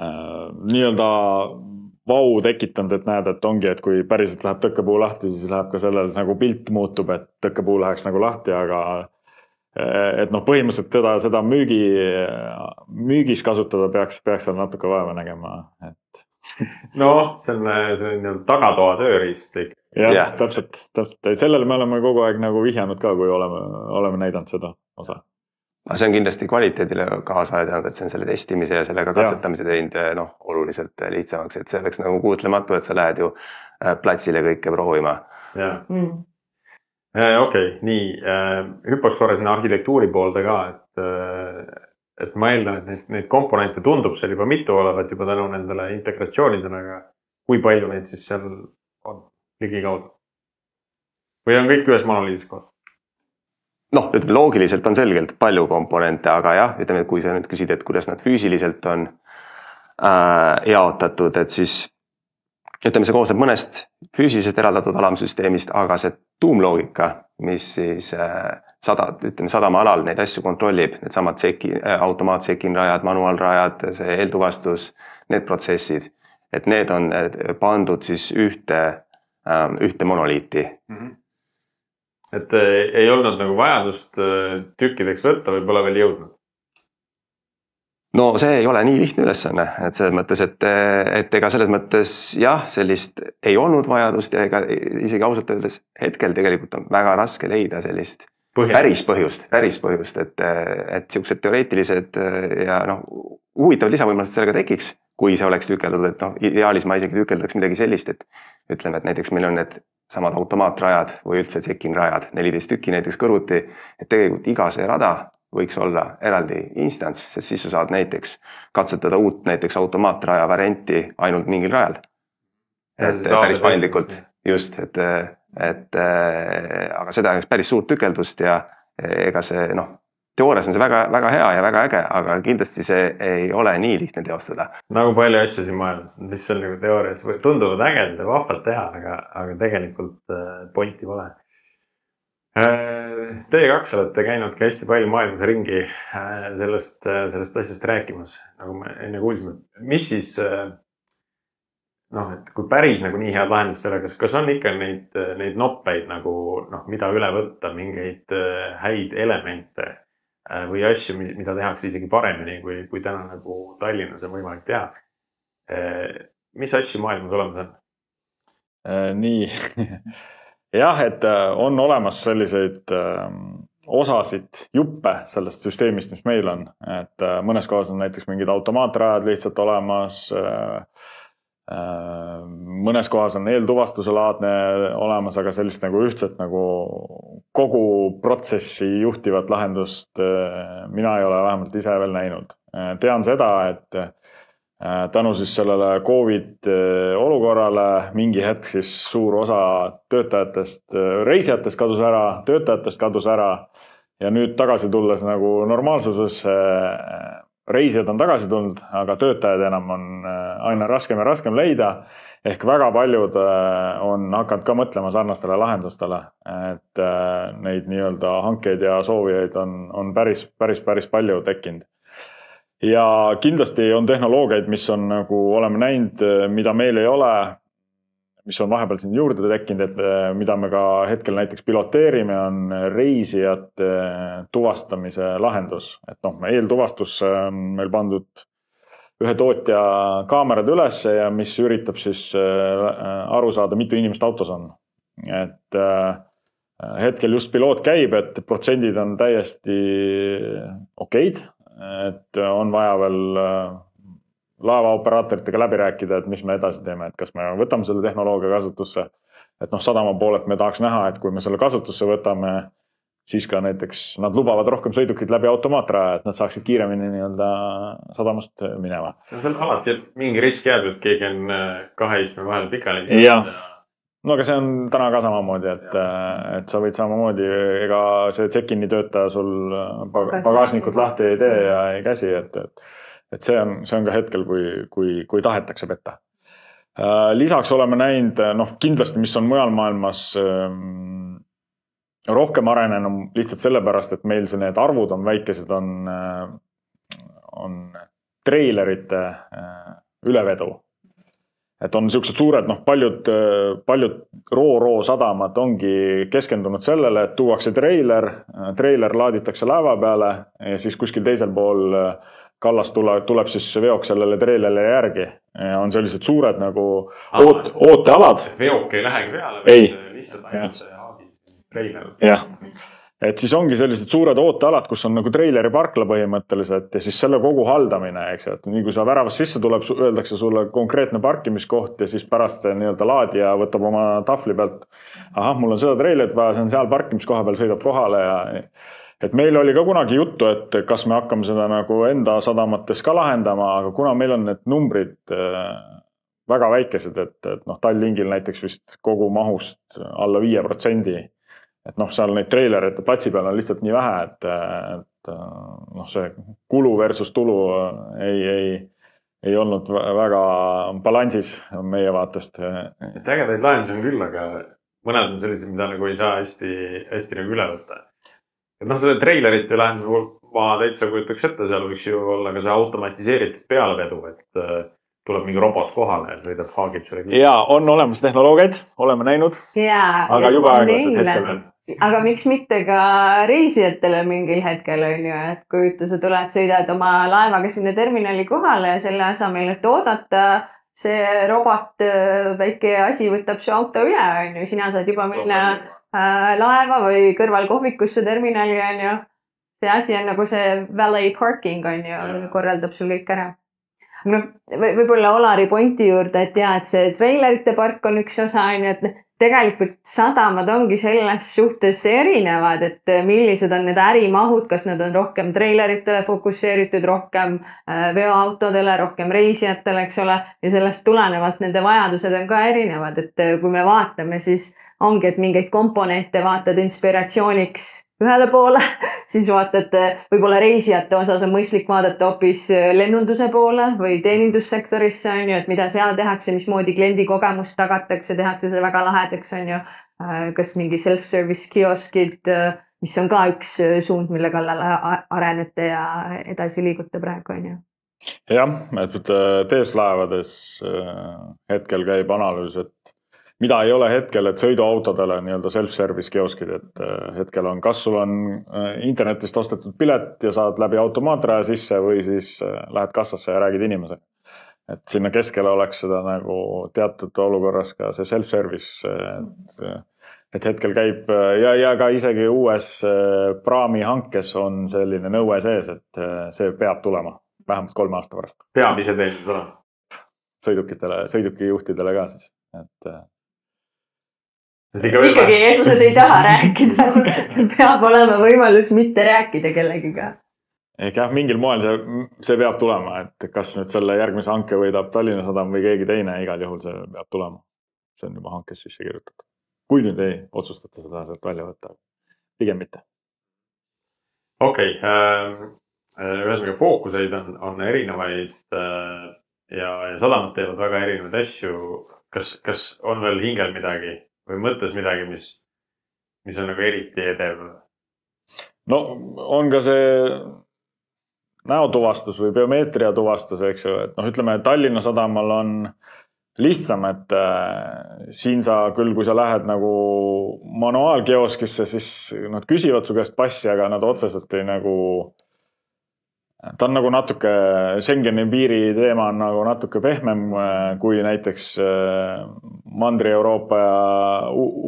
äh, nii-öelda vau tekitanud, et näed, et ongi, et kui päriselt läheb tõkkepuu lahti, siis läheb ka sellel nagu pilt muutub, et tõkkepuu läheks nagu lahti, aga äh, et noh, põhimõtteliselt teda, seda müügi, müügis kasutada peaks, peaks seal natuke vaeva nägema, et noh, see on, see on nii-öelda tagatoa tööriist ikka. jah yeah., täpselt, täpselt, sellele me oleme kogu aeg nagu vihjanud ka, kui oleme, oleme näidanud seda osa. aga see on kindlasti kvaliteedile kaasa aidanud, et see on selle testimise ja sellega katsetamise teinud eh, noh, oluliselt lihtsamaks, et see oleks nagu kujutelematu, et sa lähed ju äh, platsile kõike proovima. jah, mm.. okei, nii äh, hüppaks korra sinna arhitektuuri poolde ka, et äh, et ma eeldan, et neid, neid komponente tundub seal juba mitu olevat juba tänu nendele integratsioonidele, aga kui palju neid siis seal on ligikaudu? või on kõik ühes monoliidis kohas? noh, ütleme loogiliselt on selgelt palju komponente, aga jah, ütleme, et kui sa nüüd küsid, et kuidas nad füüsiliselt on äh, jaotatud, et siis ütleme, see koosneb mõnest füüsiliselt eraldatud alamsüsteemist, aga see tuumloogika, mis siis äh, sada, ütleme sadama alal neid asju kontrollib, needsamad seki- äh,, automaatsekin rajad, manuaalrajad, see eeltuvastus, need protsessid, et need on pandud siis ühte äh,, ühte monoliiti. Et äh, ei olnud nagu vajadust äh, tükkideks võtta või pole veel jõudnud? no see ei ole nii lihtne ülesanne, et selles mõttes, et, et ega selles mõttes jah, sellist ei olnud vajadust ja ega isegi ausalt öeldes hetkel tegelikult on väga raske leida sellist päris põhjust, päris põhjust, et, et siuksed teoreetilised ja noh, huvitavad lisavõimalused sellega tekiks, kui see oleks tükeldatud, et noh, ideaalis ma isegi tükeldaks midagi sellist, et ütleme, et näiteks meil on need samad automaatrajad või üldse check-in rajad, neliteist tükki näiteks kõrvuti, et tegelikult iga see rada võiks olla eraldi instants, sest siis sa saad näiteks katsetada uut näiteks automaatraja varianti ainult mingil rajal. et päris paindlikult, just, et, et äh, aga see tähendaks päris suurt tükeldust ja ega see noh, teoorias on see väga-väga hea ja väga äge, aga kindlasti see ei ole nii lihtne teostada. nagu palju asju siin maailmas, mis seal nagu teoorias tunduvad ägedad ja vahvalt teha, aga, aga tegelikult äh, pointi pole. Teie kaks olete käinud ka hästi palju maailmas ringi äh, sellest, sellest asjast rääkimas, nagu me enne kuulsime, mis siis äh, noh, et kui päris nagu nii head lahendust ei ole, kas, kas on ikka neid, neid noppeid nagu noh, mida üle võtta, mingeid äh, häid elemente äh, või asju, mida tehakse isegi paremini, kui, kui täna nagu Tallinnas on võimalik teha. mis asju maailmas olemas on? Äh, nii, jah, et äh, on olemas selliseid ähm, osasid, juppe sellest süsteemist, mis meil on, et äh, mõnes kohas on näiteks mingid automaatrajad lihtsalt olemas. Mõnes kohas on eeltuvastuse laadne olemas, aga sellist nagu ühtset nagu kogu protsessi juhtivat lahendust äh, mina ei ole vähemalt ise veel näinud. tean seda, et äh, tänu siis sellele Covid äh, olukorrale mingi hetk siis suur osa töötajatest, reisijatest kadus ära, töötajatest kadus ära ja nüüd tagasi tulles nagu normaalsusesse, reisijad on tagasi tulnud, aga töötajaid enam on äh, aina raskem ja raskem leida. ehk väga paljud äh, on hakanud ka mõtlema sarnastele lahendustele, et äh, neid nii-öelda hankeid ja soovijaid on, on päris, päris, päris palju tekkinud. Ja kindlasti on tehnoloogiaid, mis on nagu oleme näinud, mida meil ei ole, mis on vahepeal siin juurde tekkinud, et eh, mida me ka hetkel näiteks piloteerime, on reisijate tuvastamise lahendus, et noh, eeltuvastusse on meil pandud ühe tootja kaamerad ülesse ja mis üritab siis eh, aru saada, mitu inimest autos on. et eh, hetkel just piloot käib, et protsendid on täiesti okeid et on vaja veel laevaoperaatoritega läbi rääkida, et mis me edasi teeme, et kas me võtame selle tehnoloogia kasutusse. et noh, sadama poolelt me tahaks näha, et kui me selle kasutusse võtame, siis ka näiteks nad lubavad rohkem sõidukeid läbi automaatraja, et nad saaksid kiiremini nii-öelda sadamast minema. no seal alati mingi risk jääb, et keegi on äh, kahe istme vahel pikali. Jah. no aga see on täna ka samamoodi, et, et sa võid samamoodi, ega see check-in'i töötaja sul pag- pagasnikut lahti ei tee ja ei käsi, et, et, et see on, see on ka hetkel, kui, kui, kui tahetakse petta. lisaks oleme näinud, noh kindlasti, mis on mujal maailmas ähm, rohkem arenenud lihtsalt sellepärast, et meil see, need arvud on väikesed, on, on treilerite äh, ülevedu et on niisugused suured, noh, paljud, paljud Ro-Ro sadamad ongi keskendunud sellele, et tuuakse treiler, treiler laaditakse laeva peale ja siis kuskil teisel pool kallas tuleb, tuleb siis veok sellele treilerile järgi on sellised suured nagu oot, ootealad. veok ei lähegi peale. ei. lihtsalt ainult see haagi treiler. jah, et siis ongi sellised suured ootealad, kus on nagu treileri parkla põhimõtteliselt ja siis selle kogu haldamine, eks ju, et nii kui sa väravast sisse tuleb, öeldakse sulle konkreetne parkimiskoht ja siis pärast see nii-öelda laadija võtab oma tahvli pealt. ahah, mul on seda treilerit vaja, see on seal parkimiskoha peal, sõidab kohale ja et meil oli ka kunagi juttu, et kas me hakkame seda nagu enda sadamates ka lahendama, aga kuna meil on need numbrid äh, väga väikesed, et, et noh, Tallinkil näiteks vist kogu mahust alla viie protsendi. et noh, seal neid treilereid platsi peal on lihtsalt nii vähe, et, et noh, see kulu versus tulu ei, ei, ei olnud väga balansis meie vaatest. et ägedaid lahendusi on küll, aga mõned on sellised, mida nagu ei saa hästi, hästi nagu üle võtta et noh, selle treilerite lahenduse ma täitsa kujutaks ette, seal võiks ju olla ka see automatiseeritud pealevedu, et äh, tuleb mingi robot kohale sõidab, haagib selle. ja on olemas tehnoloogiaid, oleme näinud. aga jube aeglaselt hetkel veel aga miks mitte ka reisijatele mingil hetkel on ju, et kujuta, sa tuled, sõidad oma laevaga sinna terminali kohale ja selle asemel, et oodata, see robot, äh, väike asi võtab su auto üle, on ju, sina saad juba minna Äh, laeva või kõrval kohvikusse terminali on ju. see asi on nagu see valet parking on ju, korraldab sul kõik ära. noh, võib-olla Olari pointi juurde, et ja, et see treilerite park on üks osa on ju, et tegelikult sadamad ongi selles suhtes erinevad, et millised on need ärimahud, kas nad on rohkem treileritele fokusseeritud, rohkem äh, veoautodele, rohkem reisijatele, eks ole. ja sellest tulenevalt nende vajadused on ka erinevad, et kui me vaatame, siis ongi, et mingeid komponente vaatad inspiratsiooniks ühele poole, siis vaatad, võib-olla reisijate osas on mõistlik vaadata hoopis lennunduse poole või teenindussektorisse on ju, et mida seal tehakse, mismoodi kliendi kogemust tagatakse, tehakse see väga lahedaks, on ju. kas mingi self-service kioskid, mis on ka üks suund, mille kallal arenete ja edasi liigute praegu, on ju jah, et TS laevades hetkel käib analüüs, et mida ei ole hetkel, et sõiduautodele nii-öelda self-service kioskid, et äh, hetkel on, kas sul on äh, internetist ostetud pilet ja saad läbi automaatraja sisse või siis äh, lähed kassasse ja räägid inimesega. et sinna keskele oleks seda nagu teatud olukorras ka see self-service, et, et hetkel käib ja, ja ka isegi uues praami hankes on selline nõue sees, et see peab tulema vähemalt kolme aasta pärast. peab ise teenindus olema? sõidukitele, sõidukijuhtidele ka siis, et ikkagi eestlased ei taha rääkida sul peab olema võimalus mitte rääkida kellegiga. ehk jah, mingil moel see, see peab tulema, et kas nüüd selle järgmise hanke võidab Tallinna Sadam või keegi teine, igal juhul see peab tulema. see on juba hankes sisse kirjutatud. kui nüüd ei otsustata seda sealt välja võtta, pigem mitte. okei okay, äh,, ühesõnaga fookuseid on, on erinevaid äh, ja, ja sadamad teevad väga erinevaid asju. kas, kas on veel hingel midagi või mõttes midagi, mis, mis on nagu eriti edev? no on ka see näotuvastus või biomeetria tuvastus, eks ju, et noh, ütleme Tallinna Sadamal on lihtsam, et äh, siin sa küll, kui sa lähed nagu manuaalkioskisse, siis nad küsivad su käest passi, aga nad otseselt ei nagu ta on nagu natuke, Schengeni piiri teema on nagu natuke pehmem äh, kui näiteks äh, Mandri-Euroopa ja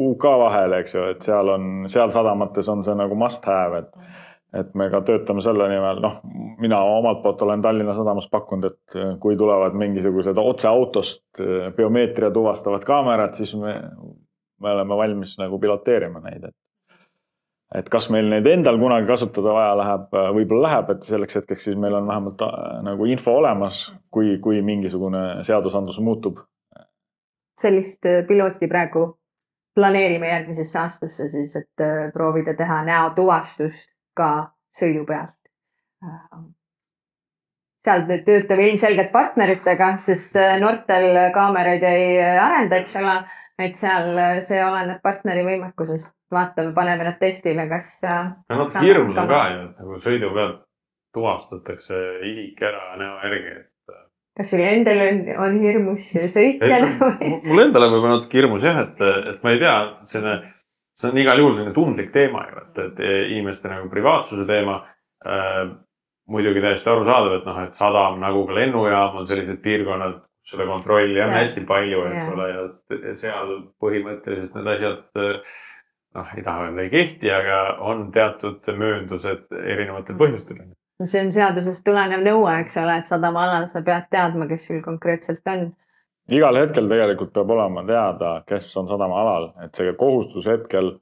UK vahel, eks ju, et seal on, seal sadamates on see nagu must have, et et me ka töötame selle nimel, noh, mina omalt poolt olen Tallinna Sadamas pakkunud, et äh, kui tulevad mingisugused otse autost biomeetria tuvastavad kaamerad, siis me, me oleme valmis nagu piloteerima neid, et et kas meil neid endal kunagi kasutada vaja läheb, võib-olla läheb, et selleks hetkeks siis meil on vähemalt äh, nagu info olemas, kui, kui mingisugune seadusandlus muutub. sellist äh, pilooti praegu planeerime järgmisesse aastasse siis, et äh, proovida teha näotuvastust ka sõidu pealt. seal töötame ilmselgelt partneritega, sest Nortel kaameraid ei arenda, eks ole, et seal see oleneb partneri võimekusest vaatame, paneme nad testile, kas. no natuke hirmus on ka ju, et nagu sõidu pealt tuvastatakse isik ära näo järgi, et. Äh, kas sul endal on, on hirmus sõitjana või? mul endal on võib-olla natuke hirmus jah, et, et ma ei tea, selline, see on igal juhul selline tundlik teema ju, et, et inimeste nagu privaatsuse teema äh,. muidugi täiesti arusaadav, et noh, et sadam nagu ka lennujaam on sellised piirkonnad, kus seda kontrolli on hästi palju, eks ole, ja seal põhimõtteliselt need asjad noh, ei taha öelda ei kehti, aga on teatud mööndused erinevatel põhjustel. see on seadusest tulenev nõue, eks ole, et sadamaalal sa pead teadma, kes sul konkreetselt on. igal hetkel tegelikult peab olema teada, kes on sadamaalal, et see kohustus hetkel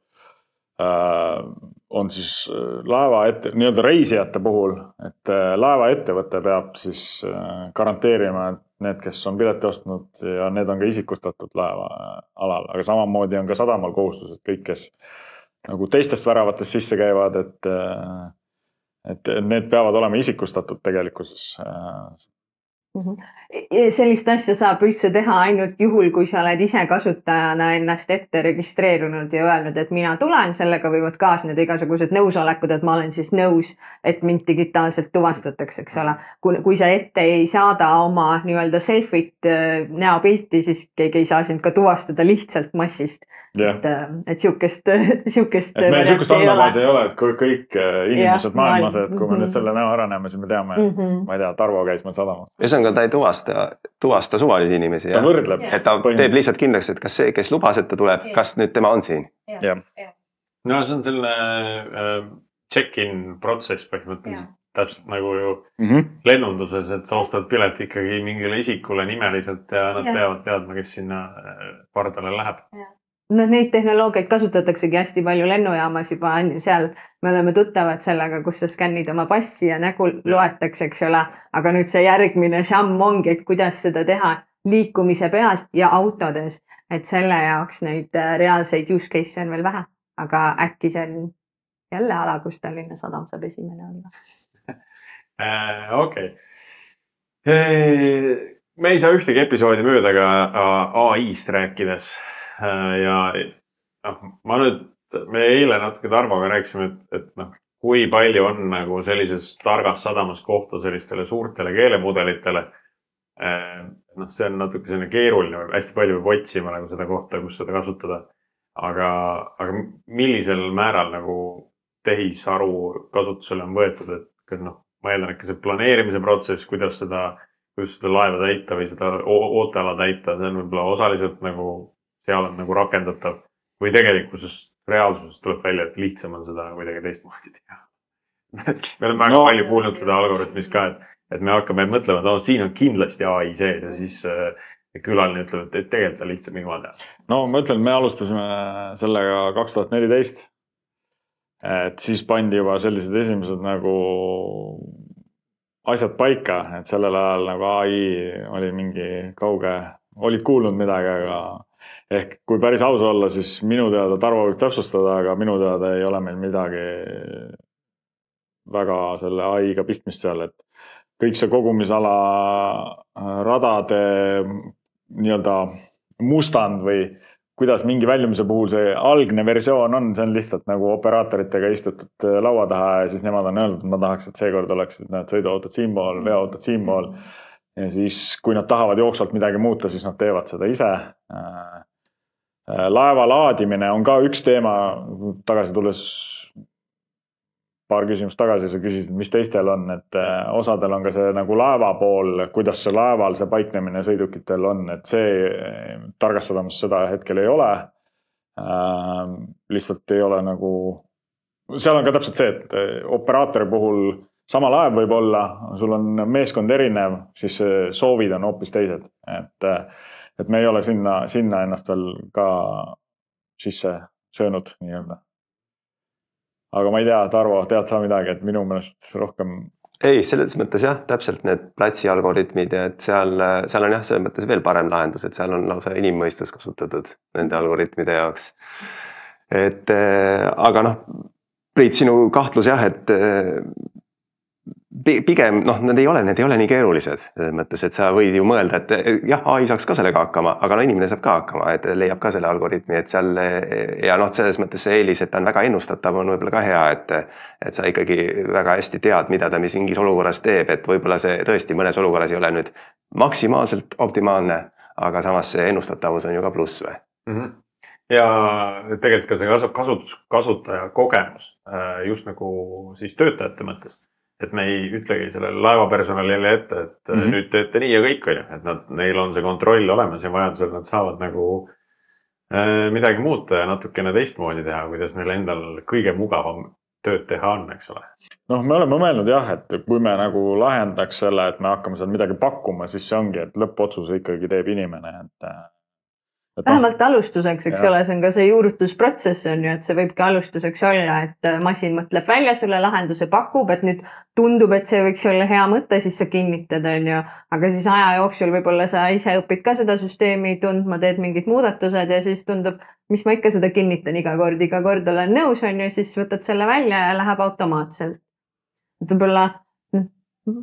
äh, on siis äh, laeva ette, nii-öelda reisijate puhul, et äh, laevaettevõte peab siis äh, garanteerima, et need, kes on pileti ostnud ja need on ka isikustatud laeva äh, alal, aga samamoodi on ka sadamal kohustus, et kõik, kes nagu teistest väravatest sisse käivad, et äh, et need peavad olema isikustatud tegelikkuses äh, sellist asja saab üldse teha ainult juhul, kui sa oled ise kasutajana ennast ette registreerunud ja öelnud, et mina tulen, sellega võivad kaasneda igasugused nõusolekud, et ma olen siis nõus, et mind digitaalselt tuvastatakse, eks ole. kui, kui sa ette ei saada oma nii-öelda selfit äh, näopilti, siis keegi ei saa sind ka tuvastada lihtsalt massist. et, äh, et sihukest, sihukest. et meil sihukest andmebaasi ei ole, et kui kõik äh, inimesed Jah, maailmas, maailm- et kui me nüüd mhm. selle näo ära näeme, siis me teame mm, mm. -hmm. ma ei tea, Tarvo käis meil sadamas. ühesõnaga ta ei tuvasta, tuvasta suvalisi inimesi. ta võrdleb. et ta teeb lihtsalt kindlaks, et kas see, kes lubas, et ta tuleb, kas nüüd tema on siin. no see on selline äh, check-in protsess põhimõtteliselt, täpselt nagu ju -hmm. lennunduses, et sa ostad pileti ikkagi mingile isikule nimeliselt ja nad Jah. peavad teadma, kes sinna äh, pardale läheb. noh, neid tehnoloogiaid kasutataksegi hästi palju lennujaamas juba on ju seal, me oleme tuttavad sellega, kus sa skännid oma passi ja nägu loetakse, eks ole. aga nüüd see järgmine samm ongi, et kuidas seda teha liikumise pealt ja autodes, et selle jaoks neid äh, reaalseid use case'e on veel vähe, aga äkki see on jälle ala, kus Tallinna Sadam saab esimene olla. Äh, okei. me ei saa ühtegi episoodi mööda ka äh, ai-st rääkides. Ja noh, ma nüüd, me eile natuke Tarmoga rääkisime, et, et noh, kui palju on nagu sellises targas sadamas kohta sellistele suurtele keelemudelitele. noh, see on natuke selline keeruline, hästi palju peab otsima nagu seda kohta, kus seda kasutada. aga, aga millisel määral nagu tehisaru kasutusele on võetud, et noh, ma eeldan, et ka see planeerimise protsess, kuidas seda, kuidas seda laeva täita või seda oo- ooteala täita, see on võib-olla osaliselt nagu seal on nagu rakendatav või tegelikkuses reaalsuses tuleb välja, et lihtsam on seda kuidagi teistmoodi teha. me oleme väga No- palju kuulnud seda algoritmis ka, et, et me hakkame mõtlema, et no siin on kindlasti ai sees ja siis äh, külaline ütleb, et, et tegelikult on lihtsam ilma teha. no ma ütlen, me alustasime sellega kaks tuhat neliteist. et siis pandi juba sellised esimesed nagu asjad paika, et sellel ajal nagu ai oli mingi kauge, olid kuulnud midagi, aga ehk kui päris aus olla, siis minu teada, Tarvo võib täpsustada, aga minu teada ei ole meil midagi väga selle ai-ga pistmist seal, et kõik see kogumisala äh, radade nii-öelda mustand või kuidas mingi väljumise puhul see algne versioon on, see on lihtsalt nagu operaatoritega istutud äh, laua taha ja siis nemad on öelnud, et ma tahaks, et seekord oleksid need sõiduautod siinpool, veoautod siinpool. Ja siis, kui nad tahavad jooksvalt midagi muuta, siis nad teevad seda ise. laeva laadimine on ka üks teema, tagasi tulles paar küsimust tagasi sa küsisid, mis teistel on, et äh, osadel on ka see nagu laeva pool, kuidas see laeval see paiknemine sõidukitel on, et see äh, targas sadamas seda hetkel ei ole äh,. lihtsalt ei ole nagu, seal on ka täpselt see, et äh, operaatori puhul sama laev võib olla, sul on meeskond erinev, siis äh, soovid on hoopis teised, et äh, et me ei ole sinna, sinna ennast veel ka sisse söönud nii-öelda aga ma ei tea, Tarvo, tead sa midagi, et minu meelest rohkem ei, selles mõttes jah, täpselt need platsi algoritmid et seal, seal on jah, selles mõttes veel parem lahendus, et seal on lausa inimmõistus kasutatud nende algoritmide jaoks. et äh, aga noh, Priit, sinu kahtlus jah, et äh, pigem noh, need ei ole, need ei ole nii keerulised selles mõttes, et sa võid ju mõelda, et jah, ai saaks ka sellega hakkama, aga no inimene saab ka hakkama, et leiab ka selle algoritmi, et seal ja noh, selles mõttes see eelis, et ta on väga ennustatav, on võib-olla ka hea, et et sa ikkagi väga hästi tead, mida ta mis mingis olukorras teeb, et võib-olla see tõesti mõnes olukorras ei ole nüüd maksimaalselt optimaalne, aga samas see ennustatavus on ju ka pluss või? Mhm. ja tegelikult ka see kasu- kasutus, kasutaja kogemus äh, just nagu siis töötajate mõttes. Et me ei ütlegi sellele laevapersonalile ette, et mm -hmm. nüüd teete nii ja kõik, on ju, et nad, neil on see kontroll olemas ja vajadusel nad saavad nagu äh, midagi muuta ja natukene teistmoodi teha, kuidas neil endal kõige mugavam tööd teha on, eks ole. noh, me oleme mõelnud jah, et kui me nagu lahendaks selle, et me hakkame seal midagi pakkuma, siis see ongi, et lõppotsuse ikkagi teeb inimene, et vähemalt alustuseks, eks ja. ole, see on ka see juurutusprotsess on ju, et see võibki alustuseks olla, et äh, masin mõtleb välja sulle lahenduse, pakub, et nüüd tundub, et see võiks olla hea mõte, siis sa kinnitad, on ju. aga siis aja jooksul võib-olla sa ise õpid ka seda süsteemi tundma, teed mingid muudatused ja siis tundub, mis ma ikka seda kinnitan iga kord, iga kord olen nõus, on ju, siis võtad selle välja ja läheb automaatselt. et võib-olla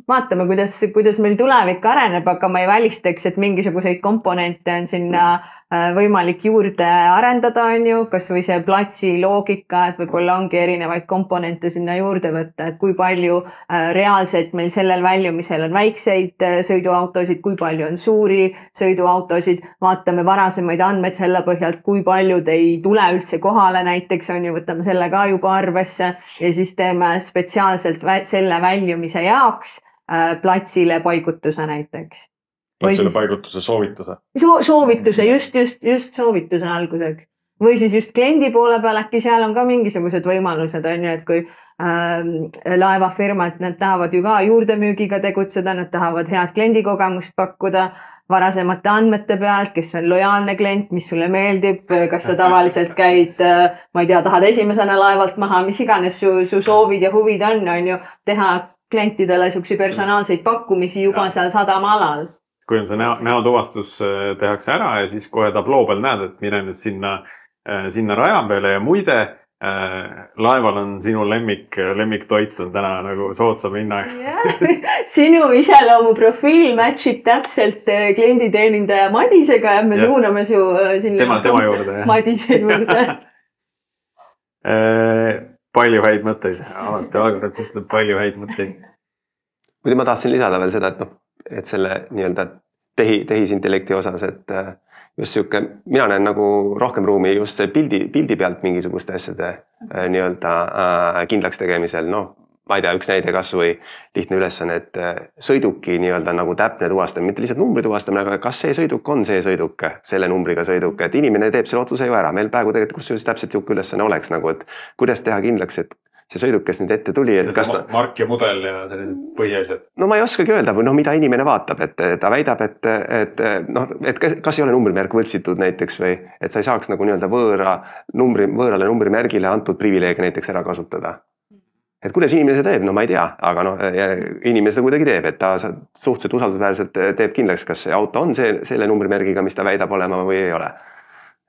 vaatame, kuidas, kuidas meil tulevik areneb, aga ma ei välistaks, et mingisuguseid komponente on sinna äh, võimalik juurde arendada, on ju, kasvõi see platsi loogika, et võib-olla ongi erinevaid komponente sinna juurde võtta, et kui palju äh, reaalselt meil sellel väljumisel on väikseid äh, sõiduautosid, kui palju on suuri sõiduautosid, vaatame varasemaid andmeid selle põhjalt, kui paljud ei tule üldse kohale, näiteks on ju, võtame selle ka juba arvesse ja siis teeme spetsiaalselt selle väljumise jaoks Äh, platsile paigutuse näiteks. Platsile paigutuse soovituse so. soovituse, just, just, just soovituse alguseks või siis just kliendi poole peal äkki seal on ka mingisugused võimalused on ju, et kui äh, laevafirmad, nad tahavad ju ka juurdemüügiga tegutseda, nad tahavad head kliendikogemust pakkuda varasemate andmete pealt, kes on lojaalne klient, mis sulle meeldib, kas sa tavaliselt käid, äh, ma ei tea, tahad esimesena laevalt maha, mis iganes su, su soovid ja huvid on, on ju, teha klientidele siukseid personaalseid pakkumisi juba ja. seal sadamaalal. Kui on see näo, näotuvastus äh, tehakse ära ja siis kohe tabloo peal näed, et mine nüüd sinna, äh, sinna raja peale ja muide äh, laeval on sinu lemmik, lemmiktoit on täna nagu soodsam hinnaga sinu iseloomuprofiil match ib täpselt klienditeenindaja Madisega ja me ja. suuname su sinna. tema, tema juurde. Madise juurde palju häid mõtteid, alati algajatest tuleb palju häid mõtteid. muidu ma tahtsin lisada veel seda, et noh, et selle nii-öelda tehi, tehisintellekti osas, et äh, just sihuke, mina näen nagu rohkem ruumi just pildi, pildi pealt mingisuguste asjade äh, nii-öelda äh, kindlaks tegemisel, noh ma ei tea, üks näide kasvõi lihtne ülesanne, et sõiduki nii-öelda nagu täpne tuvastamine, mitte lihtsalt numbri tuvastamine, aga kas see sõiduk on see sõiduk, selle numbriga sõiduk, et inimene teeb selle otsuse ju ära, meil praegu tegelikult kusjuures täpselt sihuke ülesanne oleks nagu, et kuidas teha kindlaks, et see sõiduk, kes nüüd ette tuli, et kas ta. mark ja mudel ja sellised põhiasjad. no ma ei oskagi öelda või noh, mida inimene vaatab, et ta väidab, et, et noh, et kas ei ole numbrimärk võltsitud näiteks või et sa ei saaks nagu nii-öelda võõra numbri, võõrale numbrimärgile antud privileege näiteks ära kasutada et kuidas inimene seda teeb, no ma ei tea, aga noh, inimene seda kuidagi teeb, et ta suhteliselt usaldusväärselt teeb kindlaks, kas see auto on see, selle numbrimärgiga, mis ta väidab olema või ei ole.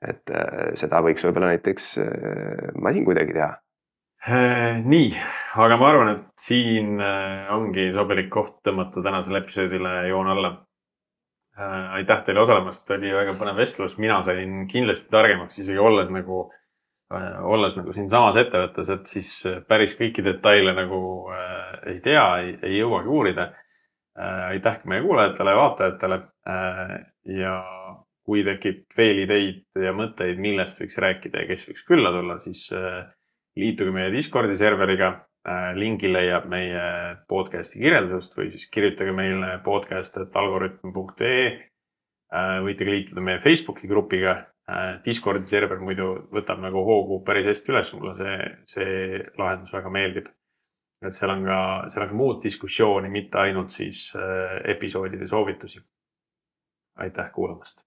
et äh, seda võiks võib-olla näiteks äh, masin kuidagi teha. Äh, nii, aga ma arvan, et siin ongi sobilik koht tõmmata tänasele episoodile joon alla. aitäh teile osalemast, oli väga põnev vestlus, mina sain kindlasti targemaks isegi olles nagu Äh, olles nagu siinsamas ettevõttes, et siis äh, päris kõiki detaile nagu äh, ei tea, ei jõuagi uurida äh,. aitäh meie kuulajatele ja vaatajatele äh,. ja kui tekib veel ideid ja mõtteid, millest võiks rääkida ja kes võiks külla tulla, siis äh, liituge meie Discordi serveriga. lingi leiab meie podcast'i kirjeldusest või siis kirjutage meile podcast.algorütm.ee. võite ka liituda meie Facebooki grupiga Äh, Discordi server muidu võtab nagu hoogu päris hästi üles, mulle see, see lahendus väga meeldib. et seal on ka, seal on ka muud diskussiooni, mitte ainult siis äh, episoodide soovitusi. aitäh kuulamast.